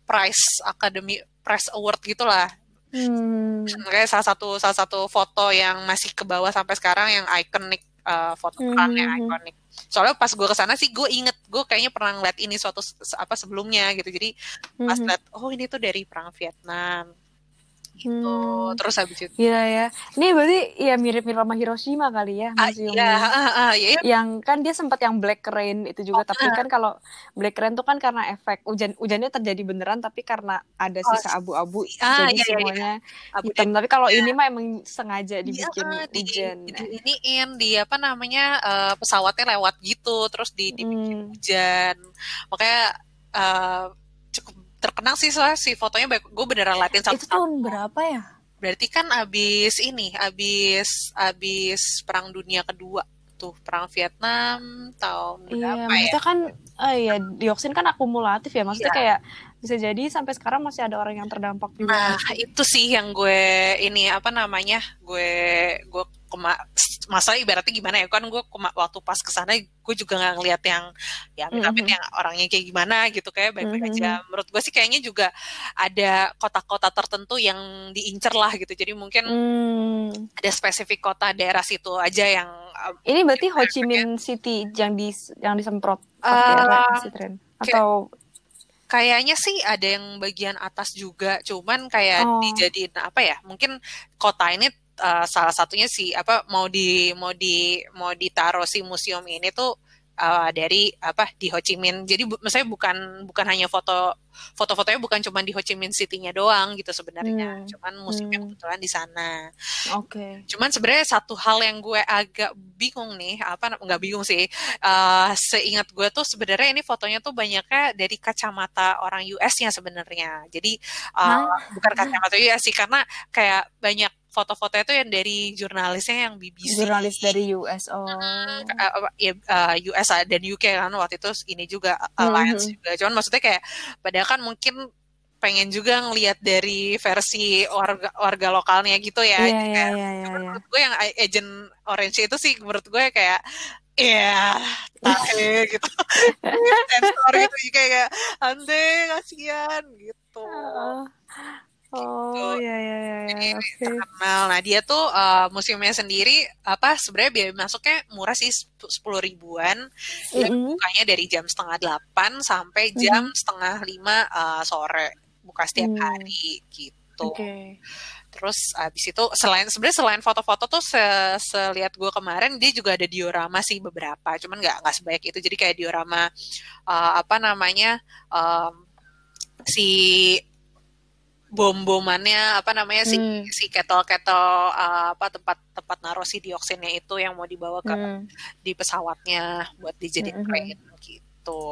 Prize Academy Prize Award gitulah Hmm. kayak salah satu salah satu foto yang masih ke bawah sampai sekarang yang ikonik uh, foto Hmm, yang hmm, hmm. ikonik. Soalnya pas gue ke sana sih gue inget gue kayaknya pernah ngeliat ini suatu apa sebelumnya gitu. Jadi pas Mhm. liat oh ini tuh dari perang Vietnam gitu. Hmm. Terus habis itu Gila ya. Ini berarti ya mirip-mirip sama Hiroshima kali ya ah, museum. iya, ah, ah, iya, iya. Yang kan dia sempat yang Black Rain itu juga, tapi kan kalau Black Rain tuh kan karena efek hujan hujannya terjadi beneran, tapi karena ada Oh, sisa abu-abu, ah, jadi iya, iya, iya. semuanya Abu hitam. Tapi kalau Iya. ini mah emang sengaja Iya, dibikin ah, di, hujan. di iniin di apa namanya eh, pesawatnya lewat gitu terus di, dibikin Hmm. hujan makanya eh, terkenal sih soalnya si fotonya baik gue beneran latihan satu Itu tahun berapa ya? berarti kan abis ini, abis abis perang dunia kedua tuh perang Vietnam tahun Iya, berapa ya? maksudnya kan, eh, ya dioksin kan akumulatif ya, maksudnya Iya. kayak bisa jadi sampai sekarang masih ada orang yang terdampak juga. Nah, itu sih yang gue ini apa namanya? Gue gue kema masa ibaratnya gimana ya? Kan gue kema, waktu pas ke sana gue juga nggak ngeliat yang ya amit-amit Mhm. yang orangnya kayak gimana gitu kayak baik-baik Mhm. aja. Menurut gue sih kayaknya juga ada kota-kota tertentu yang diincer lah gitu. Jadi mungkin Hmm. ada spesifik kota daerah situ aja yang uh, Ini berarti Ho Chi Minh City yang di yang disemprot pakai Eh, tren atau Kayaknya sih ada yang bagian atas juga, cuman kayak Oh. dijadiin apa ya? Mungkin kota ini uh, salah satunya sih apa mau di mau di mau ditaruh si museum ini tuh uh, dari apa di Ho Chi Minh. Jadi bu, maksudnya bukan bukan hanya foto foto-fotonya bukan cuma di Ho Chi Minh City-nya doang gitu sebenarnya. Hmm. Cuman museumnya Hmm. kebetulan di sana. oke. Cuman sebenarnya satu hal yang gue agak bingung nih, apa nggak bingung sih, eh, seingat gue tuh sebenarnya ini fotonya tuh banyaknya dari kacamata orang US-nya sebenarnya. Jadi Hah? bukan kacamata US sih, karena kayak banyak foto-fotonya tuh yang dari jurnalisnya yang BBC. Jurnalis dari US. Oh. Eh, apa, ya, eh, US dan UK kan waktu itu ini juga Alliance Mhm. juga. Cuman maksudnya kayak padahal kan mungkin pengen juga ngelihat dari versi warga warga lokalnya gitu ya. Iya, iya, kayak iya, iya, iya. menurut gue yang agent orange itu sih menurut gue kayak ya tahe gitu sensor gitu kayak ande kasihan gitu Oh, oh, ya, ya, ya, jadi ya, oke. terkenal nah dia tuh uh, museumnya sendiri apa sebenarnya biaya masuknya murah sih sepuluh ribuan dan Mm-mm. bukanya dari jam setengah delapan sampai jam setengah lima uh, sore buka setiap Hmm. hari gitu Oke. Terus abis itu selain sebenarnya selain foto-foto tuh se selihat gue kemarin dia juga ada diorama sih beberapa, cuman nggak nggak sebanyak itu. Jadi kayak diorama uh, apa namanya um, si bom-bomannya apa namanya si Hmm. si kettle-kettle uh, apa tempat tempat naruh si dioksinnya itu yang mau dibawa ke Hmm. di pesawatnya buat dijadiin Mhm. crane gitu.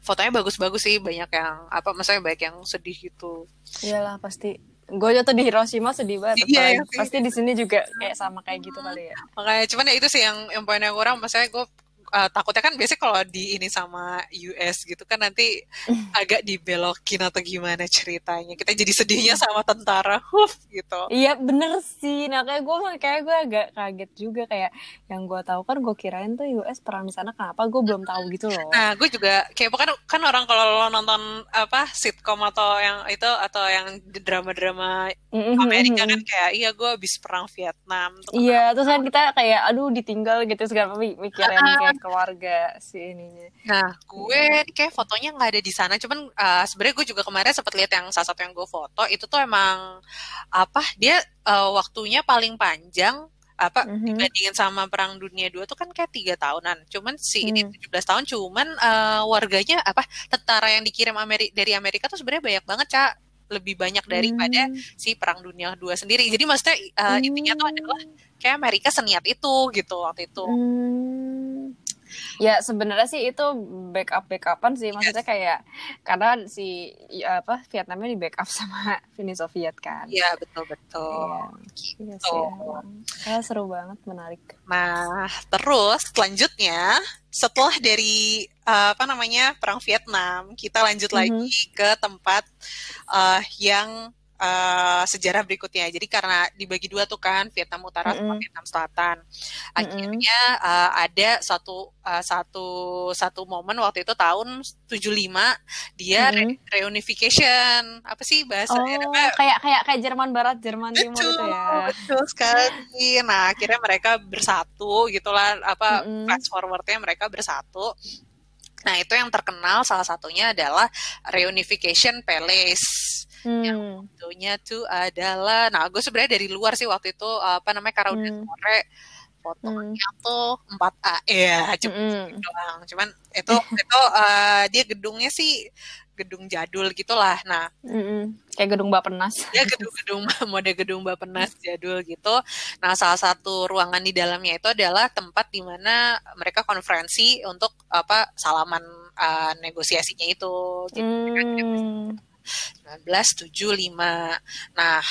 Fotonya bagus-bagus sih, banyak yang apa maksudnya banyak yang sedih gitu. Iyalah pasti. Gue jatuh di Hiroshima sedih banget. Iya, apalagi. sih. Pasti di sini juga kayak sama kayak gitu kali ya. makanya cuman ya itu sih yang yang poin yang kurang maksudnya gue uh, takutnya kan biasanya kalau di ini sama US gitu kan nanti agak dibelokin atau gimana ceritanya. Kita jadi sedihnya sama tentara Huff, gitu. Iya bener sih. Nah kayak gue kayak gue agak kaget juga. Kayak yang gue tahu kan gue kirain tuh US perang di sana. Kenapa? Gue belum tahu gitu loh. nah gue juga kayak bukan kan orang kalau lo nonton apa sitkom atau yang itu atau yang drama-drama Amerika kan kayak iya gue habis perang Vietnam tuh Iya, terus kan kita kayak aduh ditinggal gitu segala mi- mikirin kayak keluarga si ininya. Nah, gue kayak fotonya nggak ada di sana. Cuman uh, sebenarnya gue juga kemarin sempat lihat yang salah satu yang gue foto itu tuh emang apa? Dia uh, waktunya paling panjang apa Mhm. dibandingin sama Perang Dunia II tuh kan kayak tiga tahunan. Cuman si ini Hmm. 17 tahun. Cuman uh, warganya apa? Tentara yang dikirim Ameri dari Amerika tuh sebenarnya banyak banget cak. Lebih banyak daripada Hmm. si Perang Dunia II sendiri. Jadi maksudnya uh, intinya tuh adalah kayak Amerika seniat itu gitu waktu itu. Hmm. Ya sebenarnya sih itu backup backupan sih maksudnya kayak karena si ya apa Vietnamnya di backup sama Uni Soviet kan. Iya betul betul. Iya, iya Gitu. sih. emang. Ah, seru banget, menarik. Nah, terus selanjutnya setelah dari uh, apa namanya perang Vietnam, kita lanjut Mhm. lagi ke tempat uh, yang uh, sejarah berikutnya. Jadi karena dibagi dua tuh kan Vietnam Utara sama Mhm. Vietnam Selatan. Akhirnya uh, ada satu uh, satu satu momen waktu itu tahun 75 dia re- Mhm. reunification. Apa sih bahasanya? Oh, Apa? kayak kayak kayak Jerman Barat, Jerman Timur itu ya. betul sekali. Nah, akhirnya mereka bersatu gitulah apa Mm-mm. fast forwardnya mereka bersatu. Nah, itu yang terkenal salah satunya adalah Reunification Palace. Hmm. Itunya tuh adalah nah, gue sebenarnya dari luar sih waktu itu apa namanya karena udah Hmm. sore fotonya tuh 4A ya, cuma Mm-mm. doang. Cuman itu itu eh, dia gedungnya sih gedung jadul gitulah. Nah, Mm-mm. Kayak gedung Bapenas. ya gedung-gedung mode gedung Bapenas jadul gitu. Nah, salah satu ruangan di dalamnya itu adalah tempat di mana mereka konferensi untuk apa salaman uh, negosiasinya itu. Jadi, Hmm. 1975. Nah,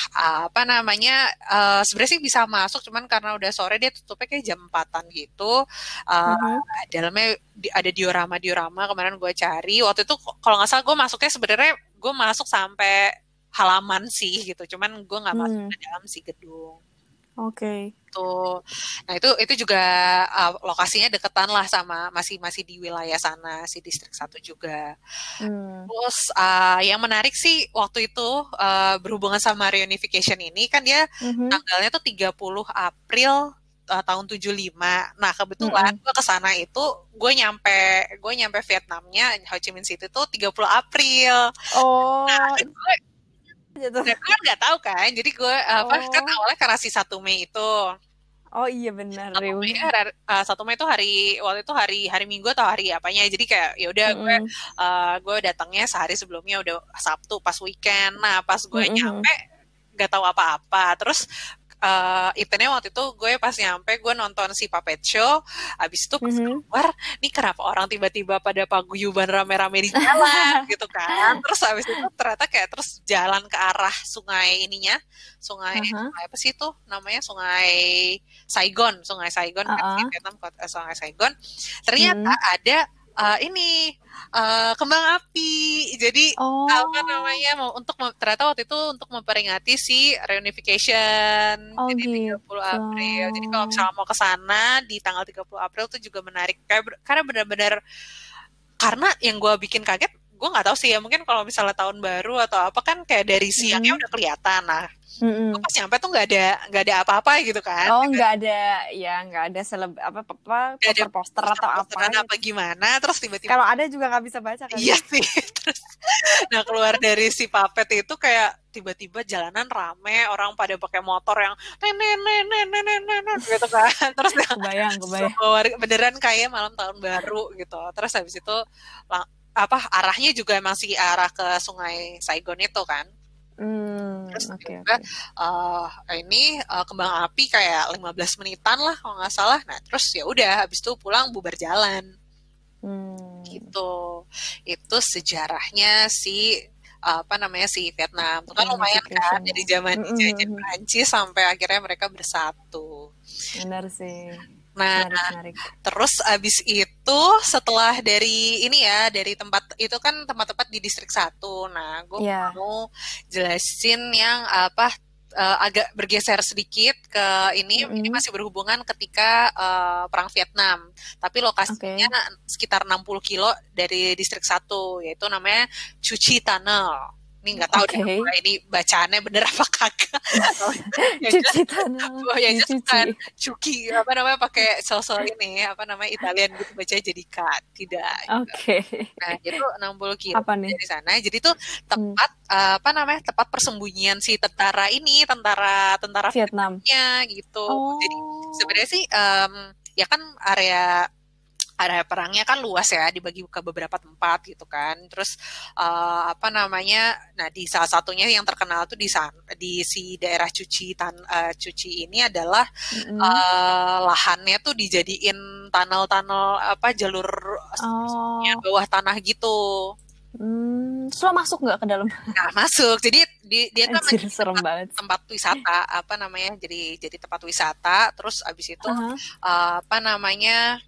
apa namanya? Uh, Sebenarnya sih bisa masuk, cuman karena udah sore dia tutupnya kayak jam empatan gitu. Uh, uh-huh. Dalamnya ada diorama-diorama. Kemarin gue cari. Waktu itu kalau nggak salah gue masuknya sebenarnya gue masuk sampai halaman sih gitu. Cuman gue nggak masuk hmm. ke dalam si gedung. Oke. Okay. Tuh. Nah, itu itu juga uh, lokasinya deketan lah sama masih masih di wilayah sana si distrik satu juga. Hmm. Terus uh, yang menarik sih waktu itu uh, berhubungan sama reunification ini kan dia mm-hmm. tanggalnya tuh 30 April uh, tahun 75. Nah, kebetulan mm-hmm. gue ke sana itu gue nyampe gue nyampe Vietnamnya Ho Chi Minh City tuh 30 April. Oh. Nah, gue gitu. Dan gue nggak tahu kan, jadi gue apa oh. kan awalnya karena si satu Mei itu. Oh iya benar. Satu Mei, uh, satu Mei itu hari waktu itu hari hari Minggu atau hari apanya? Jadi kayak ya udah mm. gue uh, gue datangnya sehari sebelumnya udah Sabtu pas weekend. Nah pas gue mm -hmm. nyampe nggak tahu apa-apa. Terus uh, eventnya waktu itu gue pas nyampe gue nonton si Puppet Show abis itu pas mm-hmm. keluar nih kenapa orang tiba-tiba pada paguyuban rame-rame di jalan gitu kan terus abis itu ternyata kayak terus jalan ke arah sungai ininya sungai, uh-huh. sungai apa sih itu namanya sungai Saigon sungai Saigon uh-uh. kan Vietnam eh, sungai Saigon ternyata hmm. ada uh, ini uh, kembang api. Jadi oh. apa namanya mau untuk ternyata waktu itu untuk memperingati si reunification oh, jadi 30 gitu. April. Jadi kalau misalnya mau ke sana di tanggal 30 April itu juga menarik karena benar-benar karena yang gue bikin kaget gue nggak tahu sih ya mungkin kalau misalnya tahun baru atau apa kan kayak dari siangnya hmm. udah kelihatan nah Mm-hmm. Gue pas nyampe tuh nggak ada nggak ada apa-apa gitu kan? Oh nggak ada ya nggak ada seleb apa apa poster poster atau apa? Gitu. apa gimana? Terus tiba-tiba kalau ada juga nggak bisa baca kan? Iya sih. Terus nah keluar dari si papet itu kayak tiba-tiba jalanan rame orang pada pakai motor yang nenek nenek nenek nenek gitu kan terus kebayang kebayang beneran kayak malam tahun baru gitu terus habis itu apa arahnya juga masih arah ke sungai Saigon itu kan Hmm, Terus okay, juga okay. Uh, ini uh, kembang api kayak 15 menitan lah kalau nggak salah. Nah terus ya udah habis itu pulang bubar jalan. Hmm. Gitu. Itu sejarahnya si apa namanya si Vietnam. Itu kan lumayan kan dari zaman mm -hmm. Prancis sampai akhirnya mereka bersatu. Benar sih. Nah, menarik, menarik. terus abis itu setelah dari ini ya dari tempat itu kan tempat-tempat di distrik satu. Nah, gue yeah. mau jelasin yang apa uh, agak bergeser sedikit ke ini mm -hmm. ini masih berhubungan ketika uh, perang Vietnam. Tapi lokasinya okay. sekitar 60 kilo dari distrik satu yaitu namanya Cuci Tunnel ini nggak tahu okay. deh ini bacaannya bener apa kagak ya, cuci tanah oh ya just kan cuki apa namanya pakai sosok ini apa namanya Italian gitu baca jadi kat tidak gitu. oke okay. nah itu 60 kilo apa nih? dari sana jadi itu tempat hmm. uh, apa namanya tempat persembunyian si tentara ini tentara tentara Vietnamnya gitu oh. jadi sebenarnya sih um, ya kan area area perangnya kan luas ya dibagi ke beberapa tempat gitu kan terus uh, apa namanya nah di salah satunya yang terkenal tuh di sana di si daerah cuci tan uh, cuci ini adalah mm-hmm. uh, lahannya tuh dijadiin tunnel-tunnel apa jalur oh. bawah tanah gitu Hmm, so masuk nggak ke dalam? Nah, masuk. Jadi di, dia kan Anjir, serem tempat, banget. tempat wisata, apa namanya? Jadi jadi tempat wisata. Terus abis itu uh-huh. uh, apa namanya?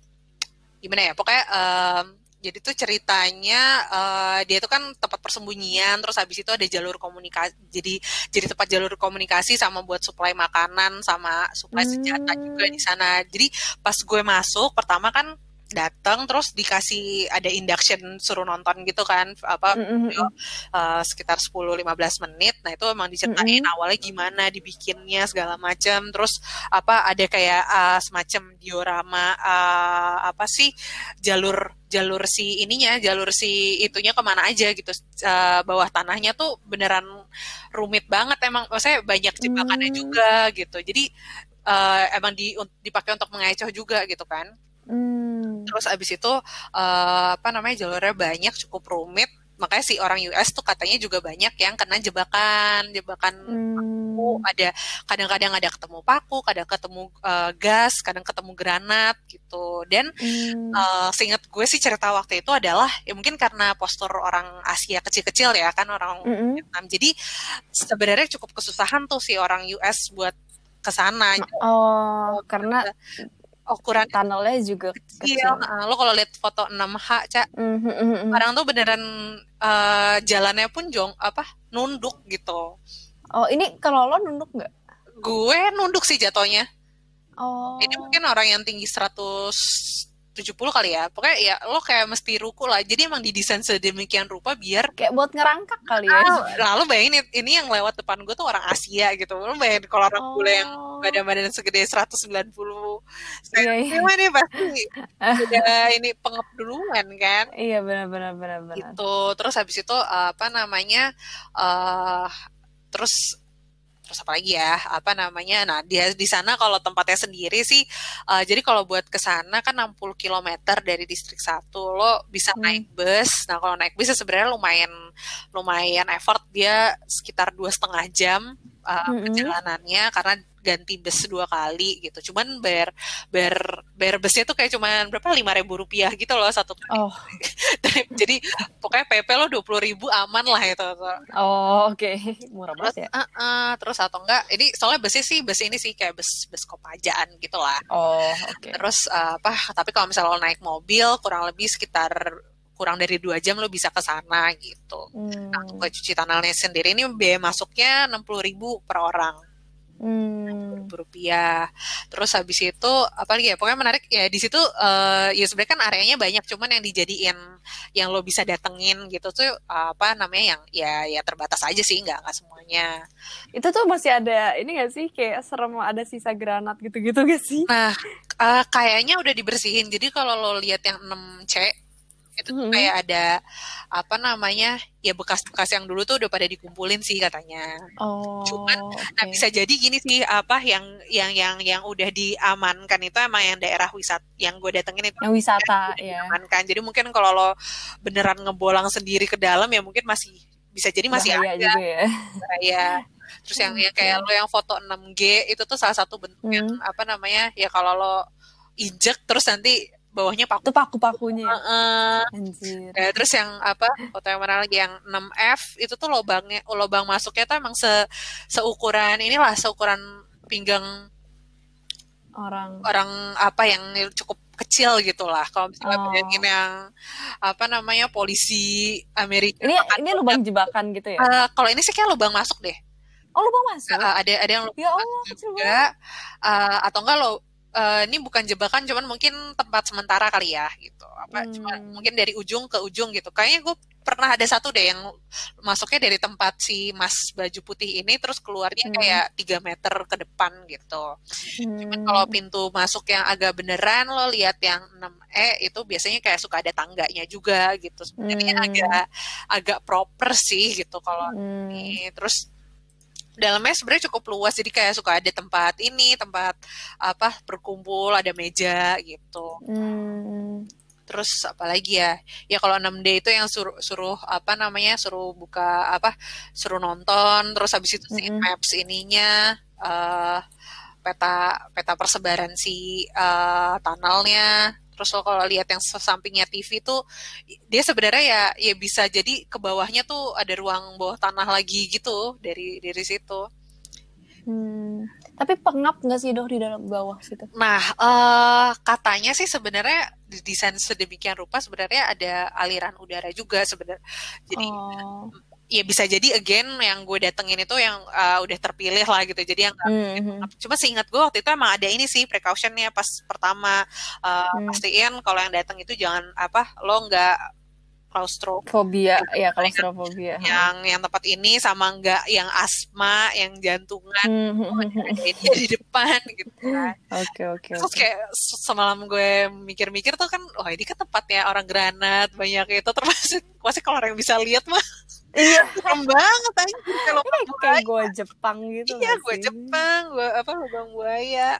Gimana ya pokoknya um, jadi tuh ceritanya uh, dia itu kan tempat persembunyian terus habis itu ada jalur komunikasi jadi jadi tempat jalur komunikasi sama buat suplai makanan sama suplai senjata hmm. juga di sana jadi pas gue masuk pertama kan datang terus dikasih ada induction suruh nonton gitu kan apa mm -hmm. uh, sekitar 10-15 menit nah itu emang diceritain mm -hmm. awalnya gimana dibikinnya segala macam terus apa ada kayak uh, semacam diorama uh, apa sih jalur jalur si ininya jalur si itunya ke mana aja gitu uh, bawah tanahnya tuh beneran rumit banget emang saya banyak jebakannya mm. juga gitu jadi uh, emang di, dipakai untuk mengecoh juga gitu kan Hmm. Terus abis itu uh, apa namanya jalurnya banyak cukup rumit makanya si orang US tuh katanya juga banyak yang kena jebakan jebakan Hmm. ada kadang-kadang ada ketemu paku kadang ketemu uh, gas kadang ketemu granat gitu dan Hmm. uh, seingat gue sih cerita waktu itu adalah ya mungkin karena postur orang Asia kecil-kecil ya kan orang Mm-mm. Vietnam jadi sebenarnya cukup kesusahan tuh si orang US buat ke sana Oh, karena ukuran tunnelnya juga kecil. kecil. Uh, lo kalau lihat foto 6H, Cak, Mhm, mhm, mhm. sekarang tuh beneran uh, jalannya pun jong apa nunduk gitu. Oh, ini kalau lo nunduk nggak? Gue nunduk sih jatuhnya. Oh. Ini mungkin orang yang tinggi 170 kali ya. Pokoknya ya lo kayak mesti ruku lah. Jadi emang didesain sedemikian rupa biar kayak buat ngerangkak kali ya. Nah, lo bayangin ini yang lewat depan gue tuh orang Asia gitu. Lo bayangin kalau orang Oh. bule yang badan-badan segede 190 Iya, iya. cm nih pasti udah ini pengep duluan kan. Iya benar-benar benar-benar. gitu terus habis itu uh, apa namanya eh terus terus apa lagi ya? Apa namanya? Nah dia di sana kalau tempatnya sendiri sih eh, jadi kalau buat ke sana kan 60 km dari distrik satu. Lo bisa Hmm. naik bus. Nah kalau naik bus ya sebenarnya lumayan lumayan effort. Dia sekitar dua setengah jam uh, Mm-mm. perjalanannya karena ganti bus dua kali gitu. Cuman bayar bayar bayar busnya tuh kayak cuman berapa? lima ribu rupiah gitu loh satu kali. Oh. Jadi pokoknya PP lo dua puluh ribu aman lah itu. oh oke. Murah Terus, banget ya. eh, eh, terus atau enggak? Ini soalnya busnya sih bus ini sih kayak bus bus kopajaan gitu lah. Oh, oke. Terus eh, apa? Tapi kalau misalnya lo naik mobil kurang lebih sekitar kurang dari dua jam lo bisa ke sana gitu. Hmm. Nah, cuci tunnelnya sendiri ini biaya masuknya enam puluh ribu per orang Hmm. rupiah. Terus habis itu apa lagi ya? Pokoknya menarik ya di situ eh, ya sebenarnya kan areanya banyak, cuman yang dijadiin yang lo bisa datengin gitu tuh apa namanya yang ya ya terbatas aja sih, nggak nggak semuanya. Itu tuh masih ada ini gak sih kayak serem ada sisa granat gitu-gitu gak sih? Nah eh, kayaknya udah dibersihin. Jadi kalau lo lihat yang 6C itu tuh Mhm. kayak ada apa namanya ya bekas-bekas yang dulu tuh udah pada dikumpulin sih katanya. Oh. Cuman, Nah, oke. bisa jadi gini sih apa yang yang yang yang udah diamankan itu emang yang daerah wisata yang gue datengin itu Yang wisata ya. diamankan. Jadi mungkin kalau lo beneran ngebolang sendiri ke dalam ya mungkin masih bisa jadi masih Bahaya ada juga ya. Terus yang yang kayak lo yang foto 6G itu tuh salah satu bentuk yang Hmm. apa namanya ya kalau lo injek terus nanti bawahnya paku. Itu paku-pakunya. ya? Heeh. Anjir. Ya, terus yang apa foto yang mana lagi yang 6F itu tuh lubangnya lubang masuknya tuh emang se seukuran inilah seukuran pinggang Orang. orang apa yang cukup kecil gitu lah kalau misalnya Oh. bayangin yang apa namanya polisi Amerika Ini makan ini lubang jebakan gitu ya? Eh, kalau ini sih kayak lubang masuk deh Oh, lubang masuk. Eh, ada ada yang lubang Ya Allah, juga eh, atau enggak lo eh, ini bukan jebakan cuman mungkin tempat sementara kali ya gitu apa Hmm. cuma mungkin dari ujung ke ujung gitu kayaknya gue pernah ada satu deh yang masuknya dari tempat si mas baju putih ini terus keluarnya Hmm. kayak 3 meter ke depan gitu Cuman Hmm. kalau pintu masuk yang agak beneran lo lihat yang 6E itu biasanya kayak suka ada tangganya juga gitu. Sebenarnya Hmm. agak agak proper sih gitu kalau Hmm. ini. Terus dalamnya sebenarnya cukup luas jadi kayak suka ada tempat ini, tempat apa berkumpul, ada meja gitu. Hmm. Terus apalagi ya? Ya kalau 6D itu yang suruh suruh apa namanya? suruh buka apa? suruh nonton, terus habis itu Mm-mm. maps ininya eh peta peta persebaran si eh, tunnelnya. Terus lo kalau lihat yang sampingnya TV tuh dia sebenarnya ya ya bisa jadi ke bawahnya tuh ada ruang bawah tanah lagi gitu dari dari situ. Hmm. Tapi pengap nggak sih dok di dalam bawah situ? Nah, eh katanya sih sebenarnya didesain sedemikian rupa sebenarnya ada aliran udara juga sebenarnya. Jadi Oh. Ya bisa jadi again yang gue datengin itu yang eh, udah terpilih lah gitu. Jadi yang Hmm. cuma seingat gue waktu itu emang ada ini sih precautionnya pas pertama eh, Hmm. pastiin kalau yang datang itu jangan apa lo nggak claustro Fobia, ya klaustrofobia. yang yang tempat ini sama nggak yang asma yang jantungan Hmm, hmm, hmm, hmm. ini di depan gitu kan. Oke oke Terus kayak se- semalam gue mikir-mikir tuh kan, wah ini kan tempatnya orang granat banyak itu termasuk pasti kalau orang bisa lihat mah Iya, serem banget anjir kalau kayak gue Jepang gitu. iya gue? Jepang gue apa lubang buaya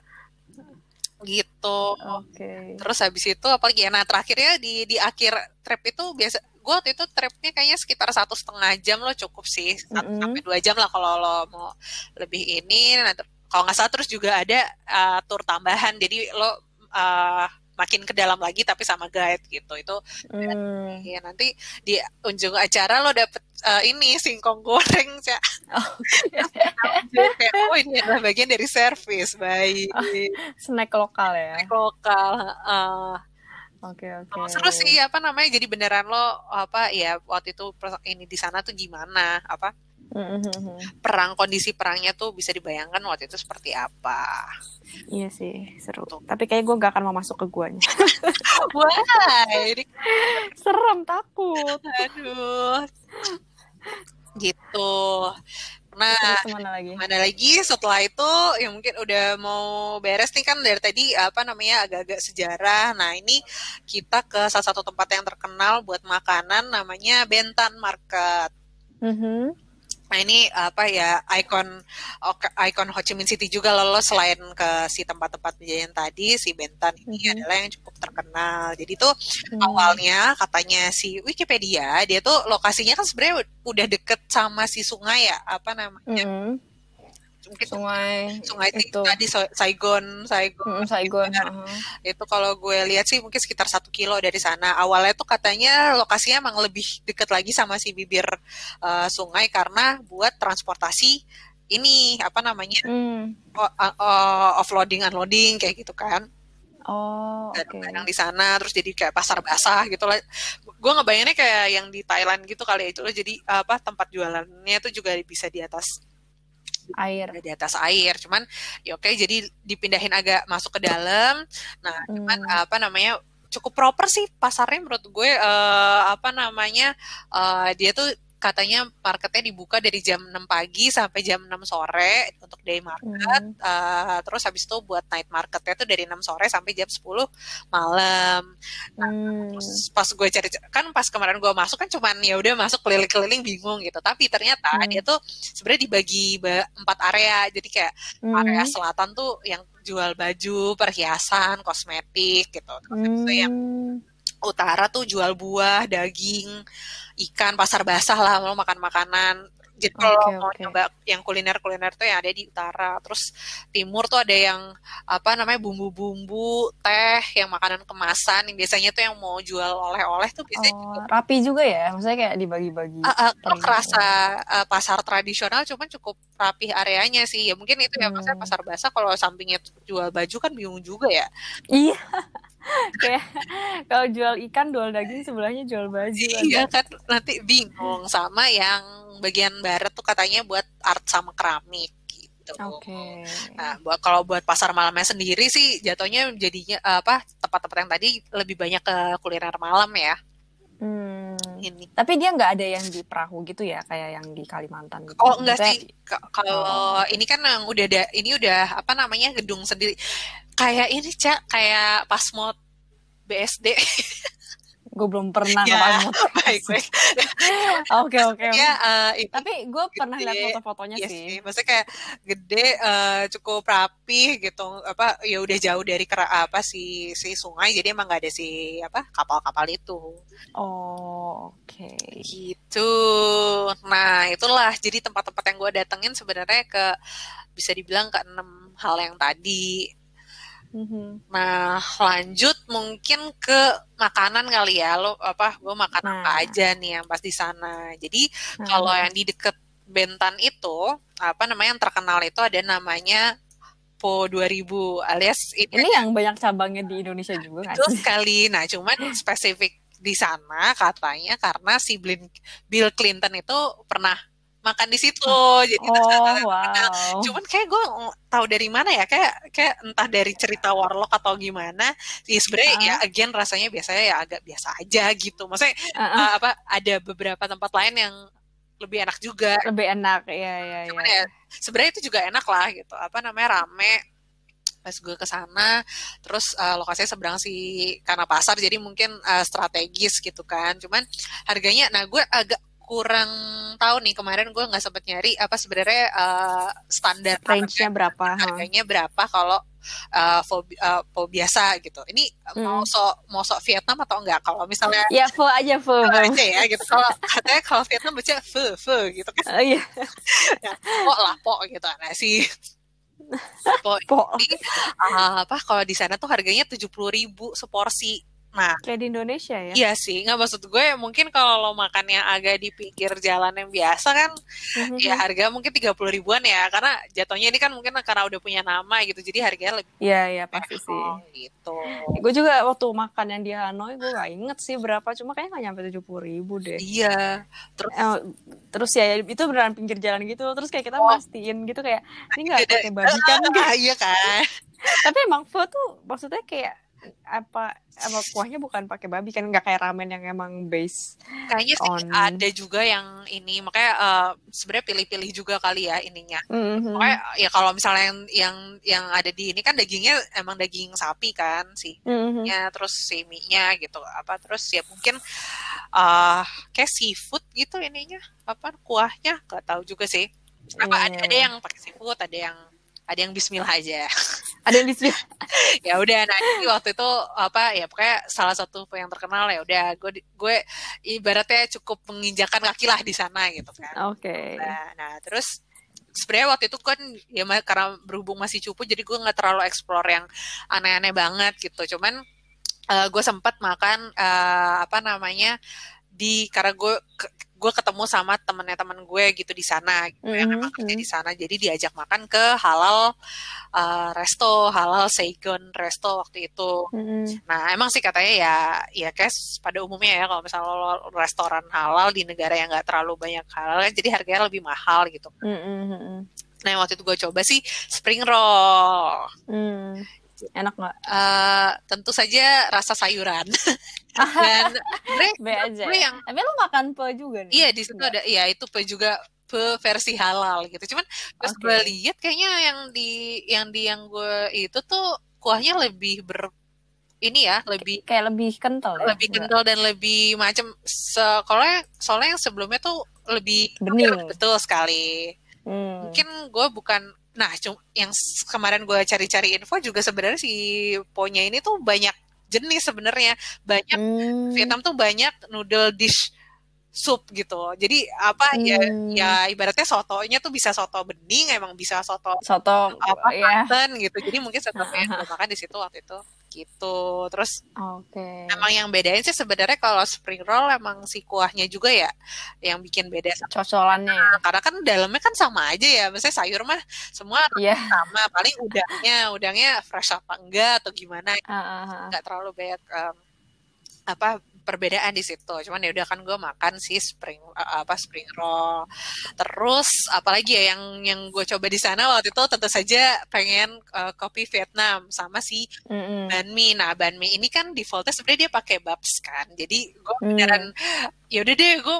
gitu. Oke. Terus habis itu apalagi ya? Nah terakhirnya di di akhir trip itu biasa gue waktu itu tripnya kayaknya sekitar satu setengah jam lo cukup sih satu Mm-mm. sampai dua jam lah kalau lo mau lebih ini. Nah, kalau nggak salah terus juga ada uh, tour tambahan jadi lo uh, makin ke dalam lagi tapi sama guide gitu itu Hmm. ya nanti di ujung acara lo dapet uh, ini singkong goreng Cak. Oh. kayak oh ini adalah bagian dari servis baik Snack lokal ya. lokal uh, Oke oke. Oh, seru sih apa namanya jadi beneran lo apa ya waktu itu ini di sana tuh gimana apa Mhm. perang kondisi perangnya tuh bisa dibayangkan waktu itu seperti apa Iya sih seru. Tuh. Tapi kayak gue gak akan mau masuk ke guanya. wah ini Serem takut. aduh gitu nah Terus ke mana lagi? mana lagi setelah itu ya mungkin udah mau beres nih kan dari tadi apa namanya agak-agak sejarah nah ini kita ke salah satu tempat yang terkenal buat makanan namanya Bentan Market Mhm. Nah ini apa ya ikon ikon Ho Chi Minh City juga loh lo selain ke si tempat-tempat penjajahan tadi si Bentan ini Mhm. adalah yang cukup terkenal. Jadi tuh Hmm. awalnya katanya si Wikipedia dia tuh lokasinya kan sebenarnya udah deket sama si sungai ya apa namanya Mhm. Mungkin Sungai sungai itu itu. tadi Saigon Saigon Mhm, Saigon. Benar. heeh. itu kalau gue lihat sih mungkin sekitar satu kilo dari sana awalnya tuh katanya lokasinya emang lebih deket lagi sama si bibir uh, sungai karena buat transportasi ini apa namanya Hmm. o- o- offloading unloading kayak gitu kan Oh oke. barang-barang di sana terus jadi kayak pasar basah gitu lah gue ngebayanginnya kayak yang di Thailand gitu kali ya itu loh jadi apa tempat jualannya tuh juga bisa di atas Air. di atas air cuman ya oke jadi dipindahin agak masuk ke dalam nah cuman Hmm. apa namanya cukup proper sih pasarnya menurut gue eh, apa namanya eh, dia tuh katanya marketnya dibuka dari jam 6 pagi sampai jam 6 sore untuk day market Hmm. Eh, terus habis itu buat night marketnya tuh dari 6 sore sampai jam 10 malam Hmm. Terus pas gue cari kan pas kemarin gue masuk kan cuman ya udah masuk keliling-keliling bingung gitu tapi ternyata Hmm. dia tuh sebenarnya dibagi ba- empat area jadi kayak area Hmm. selatan tuh yang jual baju perhiasan kosmetik gitu terus itu yang Hmm. utara tuh jual buah daging ikan pasar basah lah lo makan makanan jadi kalau Oke, mau oke. coba yang kuliner-kuliner tuh yang ada di utara terus timur tuh ada yang apa namanya bumbu-bumbu teh yang makanan kemasan yang biasanya tuh yang mau jual oleh-oleh tuh biasanya Oh, juga rapi juga ya, maksudnya kayak dibagi-bagi. Lo per- kerasa ah, pasar tradisional cuman cukup rapih areanya sih ya mungkin itu ya Hmm. maksudnya pasar basah kalau sampingnya jual baju kan bingung juga ya Iya. kayak kalau jual ikan, jual daging, sebelahnya jual baju. Iya kan nanti bingung sama yang bagian barat tuh katanya buat art sama keramik gitu. Oke. Nah, buat kalau buat pasar malamnya sendiri sih jatuhnya jadinya apa tempat-tempat yang tadi lebih banyak ke kuliner malam ya. Hmm. Ini. Tapi dia nggak ada yang di perahu gitu ya, kayak yang di Kalimantan gitu. Oh enggak Maksudnya- sih Ka- kalau ini kan yang udah ada ini udah apa namanya gedung sendiri. Kayak ini Cak, kayak Pasmod BSD. Gue belum pernah Ya, baik baik. Oke oke. Ya eh, Tapi gue pernah lihat foto-fotonya Iya sih. sih, maksudnya kayak gede, eh, cukup rapi gitu. Apa ya udah jauh dari kera apa si si sungai, jadi emang nggak ada si apa kapal-kapal itu. Oh oke. Gitu. Nah itulah jadi tempat-tempat yang gue datengin sebenarnya ke bisa dibilang ke enam hal yang tadi. Mhm. Nah lanjut mungkin ke makanan kali ya. Lo apa? Gue makan Nah. apa aja nih yang pas di sana. Jadi Nah, kalau yang di deket Bentan itu apa namanya yang terkenal itu ada namanya Po 2000 alias ini ini yang banyak cabangnya di Indonesia juga sih? sekali. Nah, cuman spesifik di sana katanya karena si Bill Clinton itu pernah makan di situ. Jadi itu Oh terkenal. wow. Cuman kayak gue tahu dari mana ya kayak kayak entah dari cerita Warlock atau gimana. Ya sebenarnya Ah. ya again rasanya biasanya ya agak biasa aja gitu. Maksudnya Ah, ah, uh, apa ada beberapa tempat lain yang lebih enak juga lebih enak ya ya cuman ya. ya sebenarnya itu juga enak lah gitu apa namanya rame pas gue ke sana terus uh, lokasinya seberang si karena pasar jadi mungkin uh, strategis gitu kan cuman harganya nah gue agak kurang tahu nih kemarin gue nggak sempet nyari apa sebenarnya uh, standar Range-nya berapa? ha? harganya berapa kalau uh, pho, uh, pho biasa gitu. Ini Hmm. mau sok mau sok Vietnam atau enggak? Kalau misalnya Ya pho aja pho. aja ya gitu. Kalau katanya kalau Vietnam baca pho pho gitu kan. Oh iya, Ya, po lah po gitu. Nah si po pho. ini uh, apa kalau di sana tuh harganya tujuh puluh ribu seporsi. Nah Kayak di Indonesia ya. Iya sih, nggak maksud gue mungkin kalau lo makan yang agak di pinggir jalan yang biasa kan, Mhm. ya harga mungkin 30 ribuan ya, karena jatuhnya ini kan mungkin karena udah punya nama gitu, jadi harganya lebih Iya, iya pasti sih. mahal gitu. Gue juga waktu makan yang di Hanoi, gue gak inget sih berapa, cuma kayaknya gak nyampe tujuh puluh ribu deh. Iya, terus Eh, terus ya itu beneran pinggir jalan gitu, terus kayak kita Oh. mastiin gitu kayak ini nggak Beda- pakai babi kan? Iya kan? Tapi emang pho tuh maksudnya kayak apa apa kuahnya bukan pakai babi kan nggak kayak ramen yang emang base Kayaknya sih On. ada juga yang ini, makanya eh, sebenarnya pilih-pilih juga kali ya ininya. Mhm. Makanya ya kalau misalnya yang yang yang ada di ini kan dagingnya emang daging sapi kan sih. Mhm. nya terus si mie-nya gitu apa terus ya mungkin ah kayak seafood gitu ininya apa kuahnya nggak tahu juga sih apa Iya, ada, ada iya. yang pakai seafood ada yang ada yang Bismillah aja ada yang di ya udah nah ini waktu itu apa ya pokoknya salah satu yang terkenal ya udah gue gue ibaratnya cukup menginjakan kaki lah di sana gitu kan Oke. Nah, nah terus sebenarnya waktu itu kan ya karena berhubung masih cupu jadi gue nggak terlalu explore yang aneh-aneh banget gitu. Cuman eh, gue sempat makan eh, apa namanya di karena gue ke- gue ketemu sama temennya temen gue gitu di sana gitu, yang Mhm, emang kerja di sana jadi diajak makan ke halal eh, resto halal Saigon resto waktu itu Mhm. Nah, emang sih katanya ya, ya guys, pada umumnya ya kalau misalnya lo restoran halal di negara yang nggak terlalu banyak halal kan, jadi harganya lebih mahal gitu. Mhm, mhm. Nah, waktu itu gue coba sih spring roll. Hmm. Enak nggak? Eh, tentu saja rasa sayuran. Dan B aja. gue ya? yang Tapi lu makan pho juga nih? iya di situ Nggak? ada, iya itu pe juga pe versi halal gitu. Cuman pas Oke. gue lihat kayaknya yang di yang di yang gue itu tuh kuahnya lebih ber ini ya, lebih Kayak lebih kental ya? lebih kental dan lebih macam soalnya soalnya yang sebelumnya tuh lebih Bening. betul sekali Hmm. mungkin gue bukan nah yang kemarin gue cari-cari info juga sebenarnya si ponya ini tuh banyak jenis sebenarnya banyak Hmm. Vietnam tuh banyak noodle dish sup gitu jadi apa ya Hmm. ya ibaratnya sotonya tuh bisa soto bening emang bisa soto Soto apa ya. gitu jadi mungkin gue makan di situ waktu itu gitu terus Oke. Emang yang bedain sih sebenarnya kalau spring roll emang si kuahnya juga ya yang bikin beda sama Cocolannya ya. karena kan dalamnya kan sama aja ya, maksudnya sayur mah semua Iya. sama, paling udangnya udangnya fresh apa enggak atau gimana Ah, ah, ah. nggak terlalu banyak em, apa perbedaan di situ. Cuman ya udah kan gue makan sih spring eh, apa spring roll. Terus apalagi ya yang yang gue coba di sana waktu itu tentu saja pengen eh, kopi Vietnam sama si Mm-mm. banh mi. Nah, banh mi ini kan defaultnya sebenarnya dia pakai babs kan. Jadi gue Hmm. beneran ya udah deh gue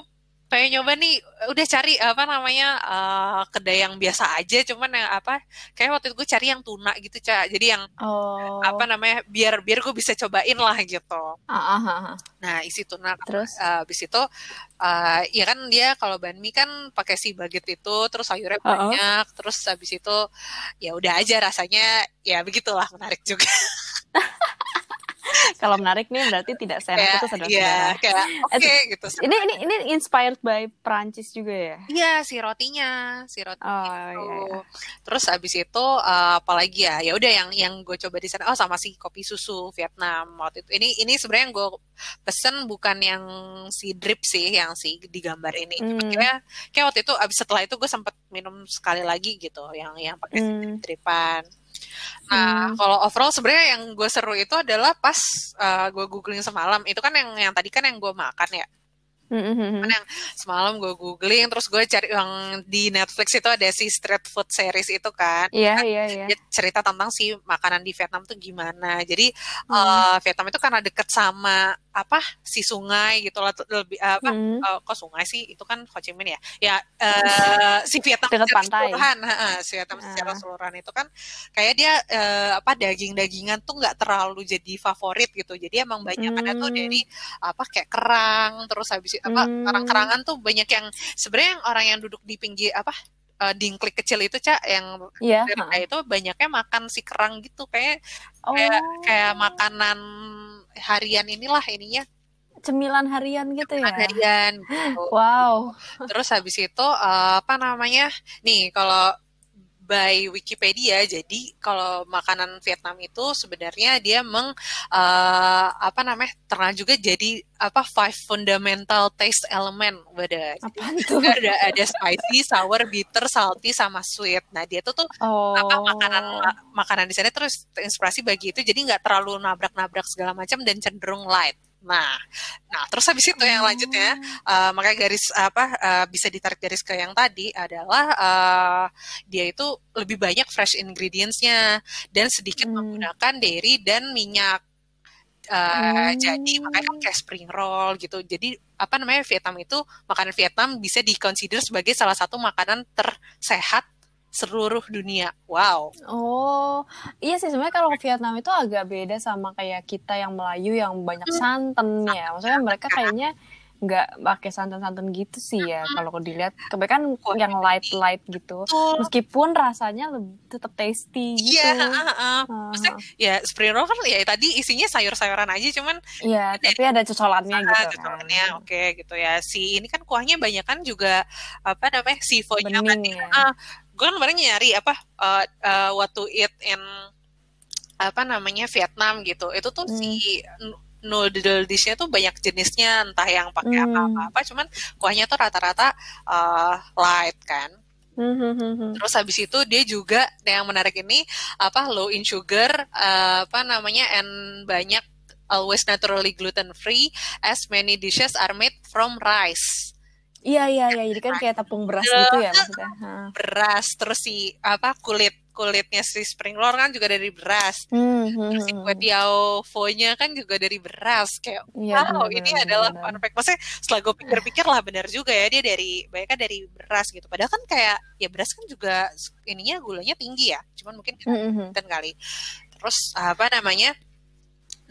pengen nyoba nih udah cari apa namanya eh, kedai yang biasa aja cuman yang apa kayak waktu itu gue cari yang tuna gitu cak jadi yang Oh. apa namanya biar biar gue bisa cobain lah gitu Ah, ah, ah, ah. nah isi tuna Terus? eh, habis itu eh, ya kan dia kalau banh mi kan pakai si baget itu terus sayurnya Uh-uh. banyak terus habis itu ya udah aja rasanya ya begitulah menarik juga Kalau menarik nih berarti tidak seenak kayak itu ya saudara-saudara. kayak oke gitu Ini ini ini inspired by Prancis juga ya? Iya si rotinya, si roti Oh itu. iya. iya. Terus abis itu eh, apalagi ya? Ya udah yang yang gue coba di sana. Oh sama si kopi susu Vietnam waktu itu. Ini ini sebenarnya yang gue pesen bukan yang si drip sih, yang si digambar ini. Hmm. kayak kayak waktu itu abis setelah itu gue sempet minum sekali lagi gitu, yang yang pakai si Hmm. dripan. Nah, Hmm. kalau overall sebenarnya yang gue seru itu adalah pas eh, gue googling semalam. Itu kan yang yang tadi kan yang gue makan ya Mm-mm. semalam gue googling terus gue cari yang di Netflix itu ada si street food series itu kan Iya iya iya. dia cerita tentang si makanan di Vietnam tuh gimana jadi Hmm. eh, Vietnam itu karena deket sama apa si sungai gitu lah lebih apa Hmm. eh, kok sungai sih itu kan Ho Chi Minh ya ya eh, si Vietnam Dekat secara pantai. keseluruhan heeh, si Vietnam secara Ah. keseluruhan itu kan kayak dia eh, apa daging-dagingan tuh nggak terlalu jadi favorit gitu jadi emang banyak ada tuh Hmm. dari apa kayak kerang terus habis apa Hmm. kerang-kerangan tuh banyak yang sebenarnya yang orang yang duduk di pinggir apa uh, dingklik kecil itu cak yang Iya. Nah, itu banyaknya makan si kerang gitu kayak Oh, kayak kayak makanan harian inilah ininya cemilan harian gitu ya. makan harian gitu. Wow. Terus habis itu eh, apa namanya? Nih kalau by Wikipedia, jadi kalau makanan Vietnam itu sebenarnya dia meng eh, apa namanya? Terkenal juga jadi apa five fundamental taste element, tuh? ada ada spicy, sour, bitter, salty sama sweet. Nah, dia tuh tuh Oh. apa makanan makanan di sana terus inspirasi bagi itu jadi nggak terlalu nabrak-nabrak segala macam dan cenderung light. Nah, nah terus habis itu yang lanjutnya uh, makanya garis apa uh, bisa ditarik garis ke yang tadi adalah uh, dia itu lebih banyak fresh ingredientsnya dan sedikit Hmm. menggunakan dairy dan minyak. Uh, Hmm. Jadi makanya kan kayak spring roll gitu. Jadi apa namanya Vietnam itu makanan Vietnam bisa dikonsider sebagai salah satu makanan tersehat seluruh dunia. Wow. Oh, iya sih sebenarnya kalau Vietnam itu agak beda sama kayak kita yang Melayu yang banyak santan ya. Maksudnya mereka kayaknya nggak pakai santan-santan gitu sih ya kalau dilihat. Kebanyakan yang light-light gitu. Betul. Meskipun rasanya lebih tetap tasty gitu. Iya, uh, uh. Ah, Maksudnya ya spring roll kan ya tadi isinya sayur-sayuran aja cuman Iya, tapi ada cocolannya ah, gitu kan. cocolannya oke gitu ya. Si ini kan kuahnya banyak kan juga apa namanya sifonya Bening ya. ah, gue kan kemarin nyari apa uh, uh, what to eat in apa namanya Vietnam gitu. Itu tuh Hmm. si noodle dishnya tuh banyak jenisnya entah yang pakai Hmm. apa-apa cuman kuahnya tuh rata-rata uh, light kan. Hmm, hmm, hmm. Terus habis itu dia juga yang menarik ini apa low in sugar uh, apa namanya and banyak always naturally gluten free as many dishes are made from rice. Iya, iya, iya. Jadi kan kayak tepung beras gitu ya maksudnya. Beras terus si apa kulit kulitnya si spring roll kan juga dari beras. Hmm, hmm, Terus si hmm. kue tiao nya kan juga dari beras kayak Iya, wow benar, ini benar, adalah benar. fun fact. Maksudnya setelah gue pikir-pikir lah benar juga ya dia dari banyak kan dari beras gitu. Padahal kan kayak ya beras kan juga ininya gulanya tinggi ya. Cuman mungkin Hmm, hmm, hmm. kali. Terus apa namanya?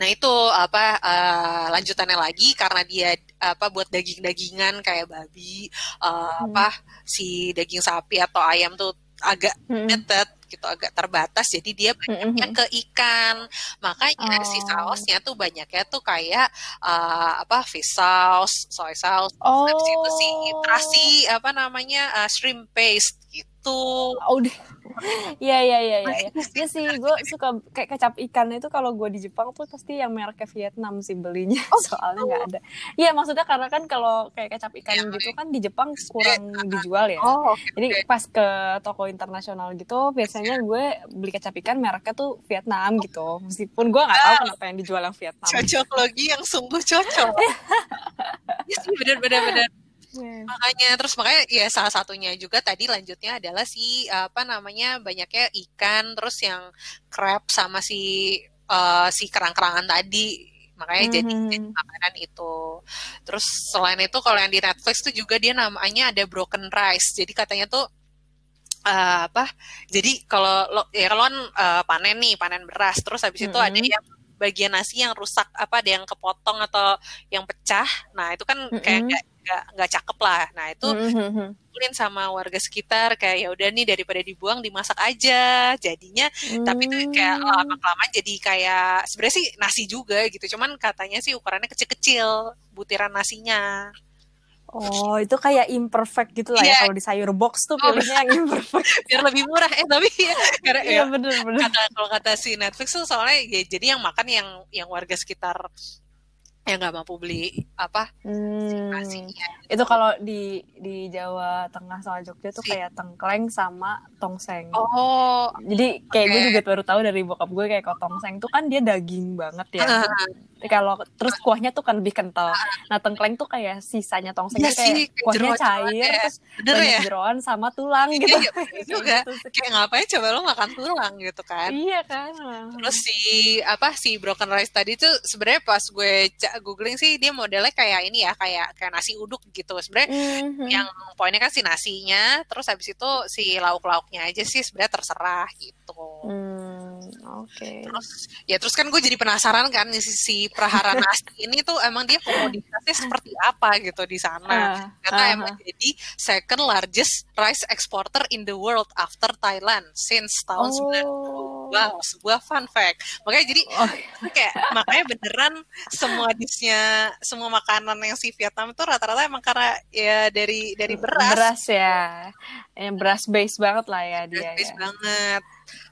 Nah itu apa eh, lanjutannya lagi karena dia apa buat daging-dagingan kayak babi, eh, Hmm. apa si daging sapi atau ayam tuh agak Hmm, hmm. limited gitu, agak terbatas. Jadi dia Hmm, hmm, banyaknya hmm. ke ikan. Makanya si Oh. sausnya tuh banyaknya tuh kayak eh, apa fish sauce, soy sauce, Oh. habis itu si terasi apa namanya eh, shrimp paste gitu. Oh, udah. Iya, iya, iya, iya. iya. Iya sih, gue suka kayak kecap ikan itu kalau gue di Jepang tuh pasti yang mereknya Vietnam sih belinya. Soalnya nggak ada. Iya, maksudnya karena kan kalau kayak kecap ikan Iya, gitu kan di Jepang kurang dijual ya. Oh, oke. Jadi pas ke toko internasional gitu, biasanya gue beli kecap ikan mereknya tuh Vietnam gitu. Meskipun gue nggak tahu kenapa yang dijual yang Vietnam. cocok logi yang sungguh cocok. Iya sih benar-benar benar. Iya. Makanya terus makanya ya salah satunya juga tadi lanjutnya adalah si apa namanya banyaknya ikan terus yang crab sama si eh, si kerang-kerangan tadi. Makanya jadi, Mhm. jadi makanan itu. Terus selain itu kalau yang di Netflix tuh juga dia namanya ada broken rice. Jadi katanya tuh eh, apa? Jadi kalau lo ya kalau eh, panen nih, panen beras, terus habis itu ada Mhm. yang bagian nasi yang rusak apa ada yang kepotong atau yang pecah. Nah, itu kan kayak Mhm. nggak nggak nggak cakep lah. Nah, itu Mhm. kumpulin sama warga sekitar kayak ya udah nih daripada dibuang dimasak aja. Jadinya tapi itu kayak Hmm. lama kelamaan jadi kayak sebenarnya sih nasi juga gitu. Cuman katanya sih ukurannya kecil-kecil butiran nasinya. Oh, itu kayak imperfect gitu lah ya. Iya. Kalau di sayur box tuh Oh. pilihnya yang imperfect. Biar lebih murah eh tapi ya, karena ya Iya, bener-bener. kata kalau kata si Netflix tuh soalnya ya, jadi yang makan yang yang warga sekitar yang nggak mampu beli apa Hmm. nasinya Itu kalau di di Jawa Tengah sama Jogja tuh Si- kayak tengkleng sama tongseng. oh Jadi kayak gue Oke. juga baru tahu dari bokap gue kayak kalau tongseng tuh kan dia daging banget ya. Kalau terus kuahnya tuh kan lebih kental. Nah tengkleng tuh kayak sisanya tongseng Iya tuh kayak sih, kuahnya cair ya. terus bener banyak ya jeroan sama tulang Iya, gitu. iya, bener juga. Gitu kayak ngapain coba lo makan tulang gitu kan Iya kan. terus si apa si broken rice tadi tuh sebenarnya pas gue googling sih dia modelnya kayak ini ya kayak kayak nasi uduk gitu sebenarnya Mhm. yang poinnya kan si nasinya terus habis itu si lauk lauknya aja sih sebenarnya terserah gitu Hmm. Oke. Terus ya terus kan gue jadi penasaran kan si, si Prahara Nasi ini tuh emang dia komoditasnya seperti apa gitu di sana. Ah, Karena ah, emang jadi second largest rice exporter in the world after Thailand since tahun 90. Oh. Wow, sebuah fun fact. Makanya jadi Oh, kayak makanya beneran semua dishnya, semua makanan yang si Vietnam itu rata-rata emang karena ya dari dari beras. beras ya. Yang beras base banget lah ya dia Beras ya. banget.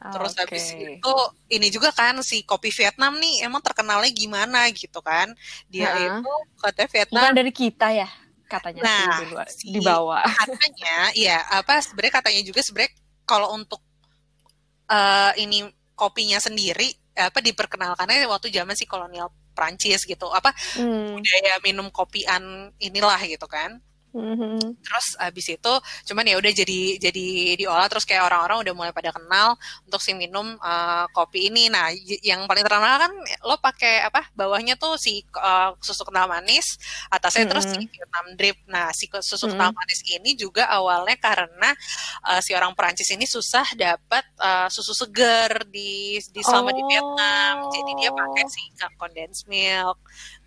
Terus Oke. habis itu ini juga kan si kopi Vietnam nih emang terkenalnya gimana gitu kan. Dia Ha-ha. itu katanya Vietnam Bukan dari kita ya katanya Nah, sih di luar si- di bawah. katanya ya apa sebenarnya katanya juga sebenarnya kalau untuk eh, ini kopinya sendiri apa diperkenalkannya waktu zaman si kolonial Prancis gitu apa Hmm. budaya minum kopian inilah gitu kan Mhm. terus abis itu cuman ya udah jadi jadi diolah terus kayak orang-orang udah mulai pada kenal untuk si minum uh, kopi ini nah y- yang paling terkenal kan lo pakai apa bawahnya tuh si uh, susu kental manis atasnya terus si Mm-mm. Vietnam drip nah si susu Mm-mm. kental manis ini juga awalnya karena uh, si orang Perancis ini susah dapat uh, susu seger di di selama di Vietnam jadi dia pakai Oh. si condensed milk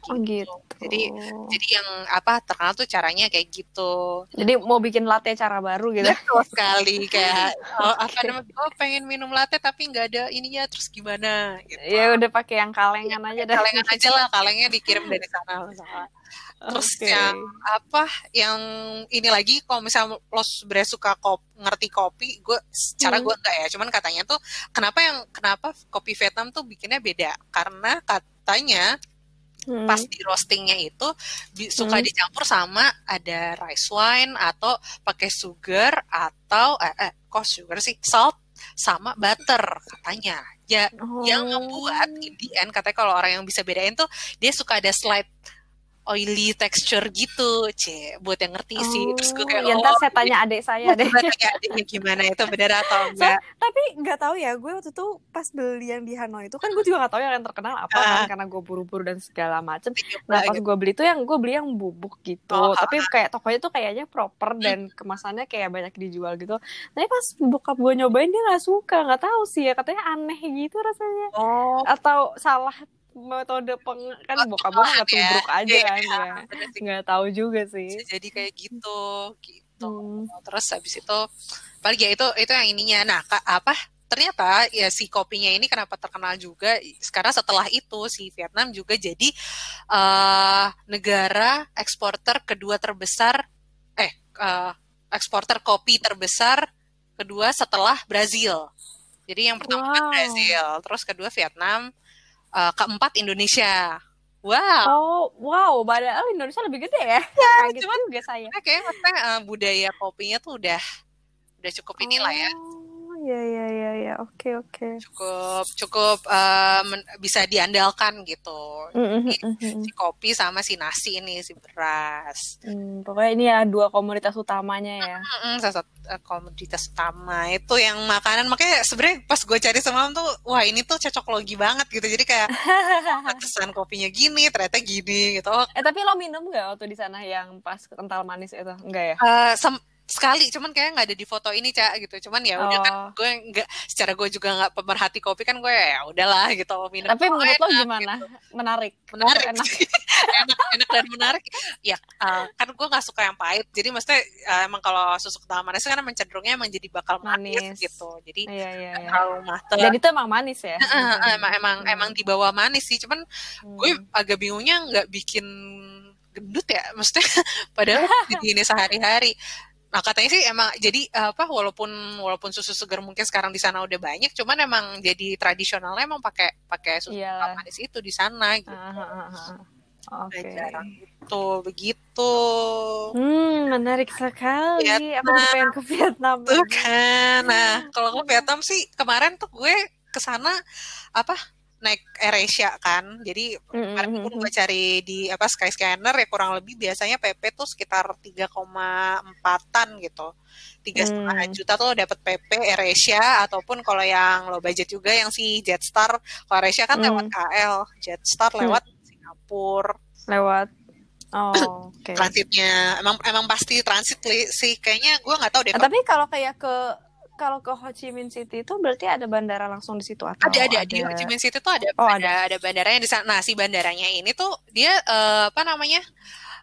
Oh gitu. jadi jadi yang apa terkenal tuh caranya kayak gitu Jadi mau bikin latte cara baru gitu. betul sekali kayak oh, apa namanya oh pengen minum latte tapi nggak ada ininya terus gimana gitu ya udah pakai yang kalengan aja dah. kalengan aja lah kalengnya dikirim dari sana misalnya. terus Oke. yang apa yang ini lagi kalau misalnya lo sebenarnya suka kopi, ngerti kopi gue secara Hmm. gue enggak ya cuman katanya tuh kenapa yang kenapa kopi Vietnam tuh bikinnya beda karena katanya Hmm. pas di roastingnya itu di- suka Hmm. dicampur sama ada rice wine atau pakai sugar atau eh, eh kok sugar sih salt sama butter katanya ya yang Oh. membuat in the end katanya kalau orang yang bisa bedain tuh dia suka ada slight oily texture gitu c buat yang ngerti sih terus gue kayak ya ntar oh, saya tanya adik saya deh. gimana ya adiknya gimana itu bener atau enggak Tapi nggak tahu ya, gue waktu itu pas beli yang di Hanoi itu kan gue juga nggak tahu yang terkenal apa Ah. kan karena gue buru-buru dan segala macem. Nyoba Nah pas gue beli tuh yang gue beli yang bubuk gitu, Oh, tapi kayak tokonya tuh kayaknya proper dan kemasannya kayak banyak dijual gitu. Tapi pas bokap gue nyobain dia nggak suka, nggak tahu sih ya katanya aneh gitu rasanya. oh Atau salah metode peng kan Oh, bokap gue nggak ya. aja Iya, kan ya. Nggak tahu juga sih. bisa jadi kayak gitu gitu Hmm. terus habis itu paling ya itu itu yang ininya nah ka- apa ternyata ya si kopinya ini kenapa terkenal juga sekarang setelah itu si Vietnam juga jadi eh negara eksporter kedua terbesar eh eh, eksporter kopi terbesar kedua setelah Brazil jadi yang pertama kan Wow. Brazil terus kedua Vietnam eh, keempat Indonesia wow Oh, wow, padahal Indonesia lebih gede ya. Kaget cuman- juga saya. Kayaknya maksudnya eh, budaya kopinya tuh udah udah cukup inilah ya Iya iya iya iya. Oke oke. cukup cukup eh, men- bisa diandalkan gitu Mm, mm, Ini mm, mm, si kopi sama si nasi ini si beras mm. Pokoknya ini ya dua komoditas utamanya ya. Mm-mm, salah satu eh, komoditas utama itu yang makanan makanya sebenarnya pas gue cari semalam tuh wah ini tuh cocok logi banget gitu jadi kayak kesan kopinya gini ternyata gini gitu eh tapi lo minum gak waktu di sana yang pas kental manis itu? Enggak ya? eh, sem- sekali cuman kayak nggak ada di foto ini cak gitu cuman ya udah kan Oh. gue nggak secara gue juga nggak pemerhati kopi kan gue ya udahlah gitu minum Tapi Oh, menurut lo enak, gimana? Menarik. menarik Atau enak? enak enak dan menarik ya uh, kan gue nggak suka yang pahit jadi maksudnya uh, emang kalau susu kental manis kan emang cenderungnya emang jadi bakal manis, Manis. gitu jadi Iya iya iya. mateng Dan itu emang manis ya? Eh, emang emang Hmm. emang di bawah manis sih cuman Hmm. gue agak bingungnya nggak bikin gendut ya maksudnya padahal jadi ini sehari-hari nah katanya sih emang jadi apa walaupun walaupun susu segar mungkin sekarang di sana udah banyak cuman emang jadi tradisionalnya emang pakai pakai susu Iyalah. manis itu di sana gitu Ah, ah, ah. Oke. jarang gitu begitu Hmm, menarik sekali. Aku jadi pengen ke Vietnam. tuh kan nah kalau ke Vietnam sih kemarin tuh gue ke sana apa naik AirAsia kan jadi Mm, kemarin mm, pun mm. gue cari di apa Skyscanner ya kurang lebih biasanya PP tuh sekitar 3,4an gitu tiga setengah Hmm. juta tuh dapat PP AirAsia ataupun kalau yang low budget juga yang si Jetstar kalau AirAsia kan Hmm. lewat KL Jetstar Hmm. lewat Singapura Lewat. Oh, oke. transitnya emang emang pasti transit sih kayaknya gue nggak tahu deh Nah, tapi kalau kayak ke kalau ke Ho Chi Minh City itu berarti ada bandara langsung di situ atau ada ada, di Ho Chi Minh City tuh ada Oh, ada ada bandaranya di sana. Nah, si bandaranya ini tuh dia eh, apa namanya?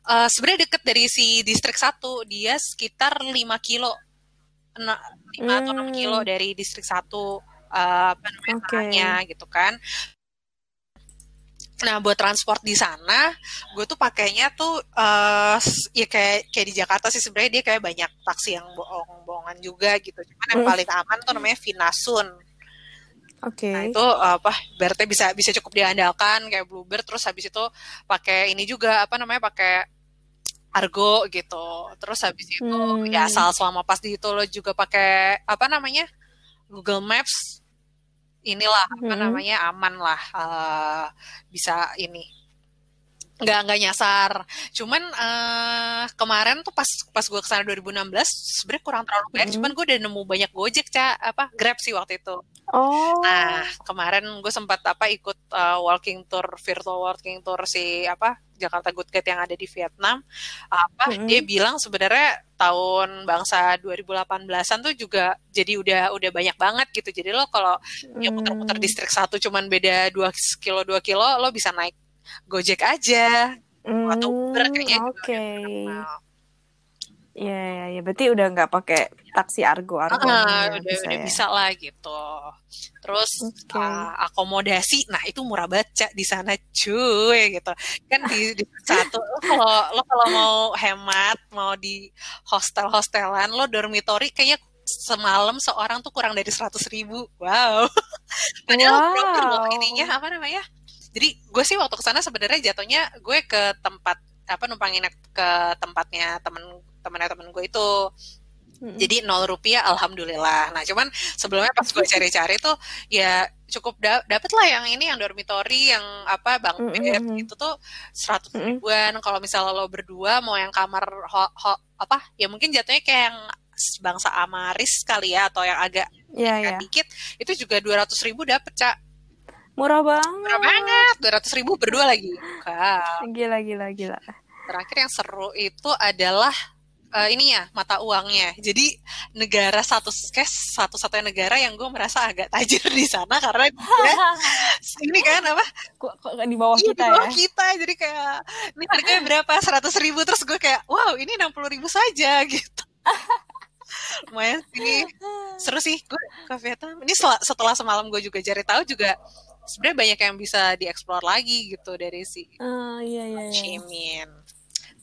Eh, sebenarnya deket dari si distrik satu, dia sekitar 5 kilo. Nah, 5 atau 6 Hmm. kilo dari distrik satu eh, apa namanya tanahnya gitu kan. Nah, buat transport di sana, gue tuh pakainya tuh s- ya kayak kayak di Jakarta sih sebenarnya dia kayak banyak taksi yang bohong-bohongan juga gitu. Cuman yang paling aman tuh namanya Vinasun. Oke. Nah itu apa berarti bisa bisa cukup diandalkan kayak Bluebird terus habis itu pakai ini juga apa namanya pakai Argo gitu. Terus habis itu Hmm. ya asal selama pas di itu lo juga pakai apa namanya Google Maps inilah apa Hmm. namanya aman lah eh, bisa ini nggak nggak nyasar cuman eh, kemarin tuh pas pas gue ke sana 2016 sebenarnya kurang terlalu banyak Hmm. cuman gue udah nemu banyak gojek cak apa grab sih waktu itu Oh. Nah, kemarin gue sempat apa ikut uh, walking tour virtual walking tour si apa Jakarta Good Guide yang ada di Vietnam. Apa Mm-mm. dia bilang sebenarnya tahun bangsa 2018-an tuh juga jadi udah udah banyak banget gitu. Jadi lo kalau ya muter-muter Hmm. distrik satu cuman beda 2 kilo 2 kilo lo bisa naik Gojek aja atau Uber Hmm, kayaknya juga Oke. udah terkenal. Ya, ya. Berarti udah nggak pakai taksi argo argo Ah, ya, udah bisa udah ya. bisa lah gitu. Terus Oke. ah, akomodasi, nah itu murah baca di sana cuy gitu. Kan di, di satu lo kalau lo kalau mau hemat, mau di hostel-hostelan, lo dormitory kayaknya semalam seorang tuh kurang dari seratus ribu. Wow. Padahal proper loh Wow. ininya apa namanya? Jadi gue sih waktu ke sana sebenarnya jatuhnya gue ke tempat apa numpang nginep ke tempatnya temen temennya temen gue itu Mm-mm. jadi nol rupiah alhamdulillah nah cuman sebelumnya pas gue cari-cari tuh ya cukup da dapet lah yang ini yang dormitory yang apa bang Mm, bed mm, mm. itu tuh seratus ribuan kalau misalnya lo berdua mau yang kamar ho- ho- apa ya mungkin jatuhnya kayak yang bangsa amaris kali ya atau yang agak Ya, agak ya. dikit itu juga dua ratus ribu dapet cak Murah banget. murah banget dua ratus ribu berdua lagi Bukan. Gila, gila, gila. terakhir yang seru itu adalah eh, ini ya mata uangnya. Jadi negara satu cash satu-satunya negara yang gue merasa agak tajir di sana karena dia ini kan apa? Kok, kok di bawah Iya, kita di bawah ya? kita. Jadi kayak ini harganya berapa? Seratus ribu terus gue kayak wow ini enam puluh ribu saja gitu. Lumayan sih seru sih gue ke Vietnam. Ini setelah, setelah semalam gue juga cari tahu juga sebenarnya banyak yang bisa dieksplor lagi gitu dari si Ah, iya, iya, iya. Chi Minh.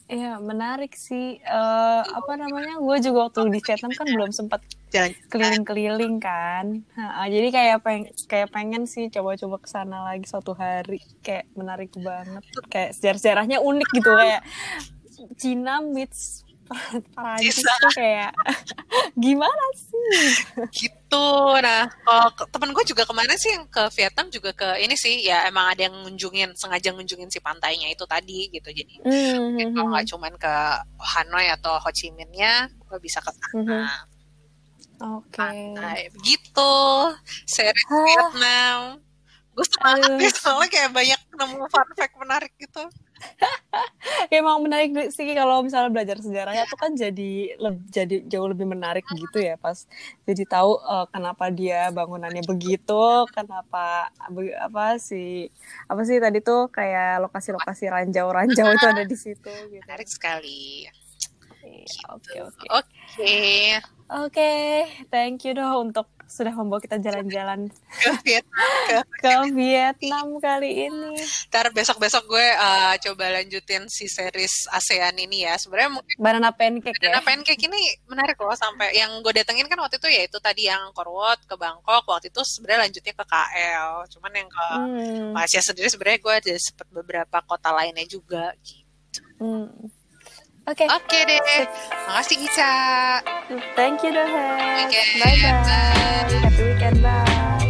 Iya, menarik sih. Eh, apa namanya? Gue juga waktu di Vietnam kan belum sempat Jalan keliling-keliling kan. Ha, jadi kayak peng kayak pengen sih coba-coba ke sana lagi suatu hari. Kayak menarik banget. Kayak sejarah-sejarahnya unik gitu kayak Cina meets Bisa. tuh kayak gimana sih? gitu nah kalau temen gue juga kemarin sih yang ke Vietnam juga ke ini sih ya emang ada yang ngunjungin sengaja ngunjungin si pantainya itu tadi gitu jadi Hmm, mungkin hmm, kalau hmm. nggak cuman ke Hanoi atau Ho Chi Minh-nya gue bisa ke sana Mhm. Oke. pantai begitu Hah. Vietnam gue semangat deh soalnya kayak banyak nemu fun fact menarik gitu Emang menarik sih kalau misalnya belajar sejarahnya tuh kan jadi jadi jauh lebih menarik gitu ya pas jadi tahu eh, kenapa dia bangunannya begitu, kenapa apa sih apa sih tadi tuh kayak lokasi-lokasi ranjau-ranjau itu ada di situ gitu. menarik sekali Iya, Oke oke. oke Oke, thank you doh untuk sudah membawa kita jalan-jalan ke Vietnam ke ke Vietnam kali ini. ntar besok-besok gue eh, coba lanjutin si series ASEAN ini ya sebenarnya mungkin Banana pancake ya. Dana pancake ini menarik loh sampai yang gue datengin kan waktu itu ya itu tadi yang Korwot ke Bangkok waktu itu sebenarnya lanjutnya ke KL cuman yang ke Hmm, Malaysia sendiri sebenarnya gue ada sempet beberapa kota lainnya juga gitu. hmm. Oke. Oke deh, makasih Ica. Thank you. Weekend. Bye bye. Happy weekend. Bye.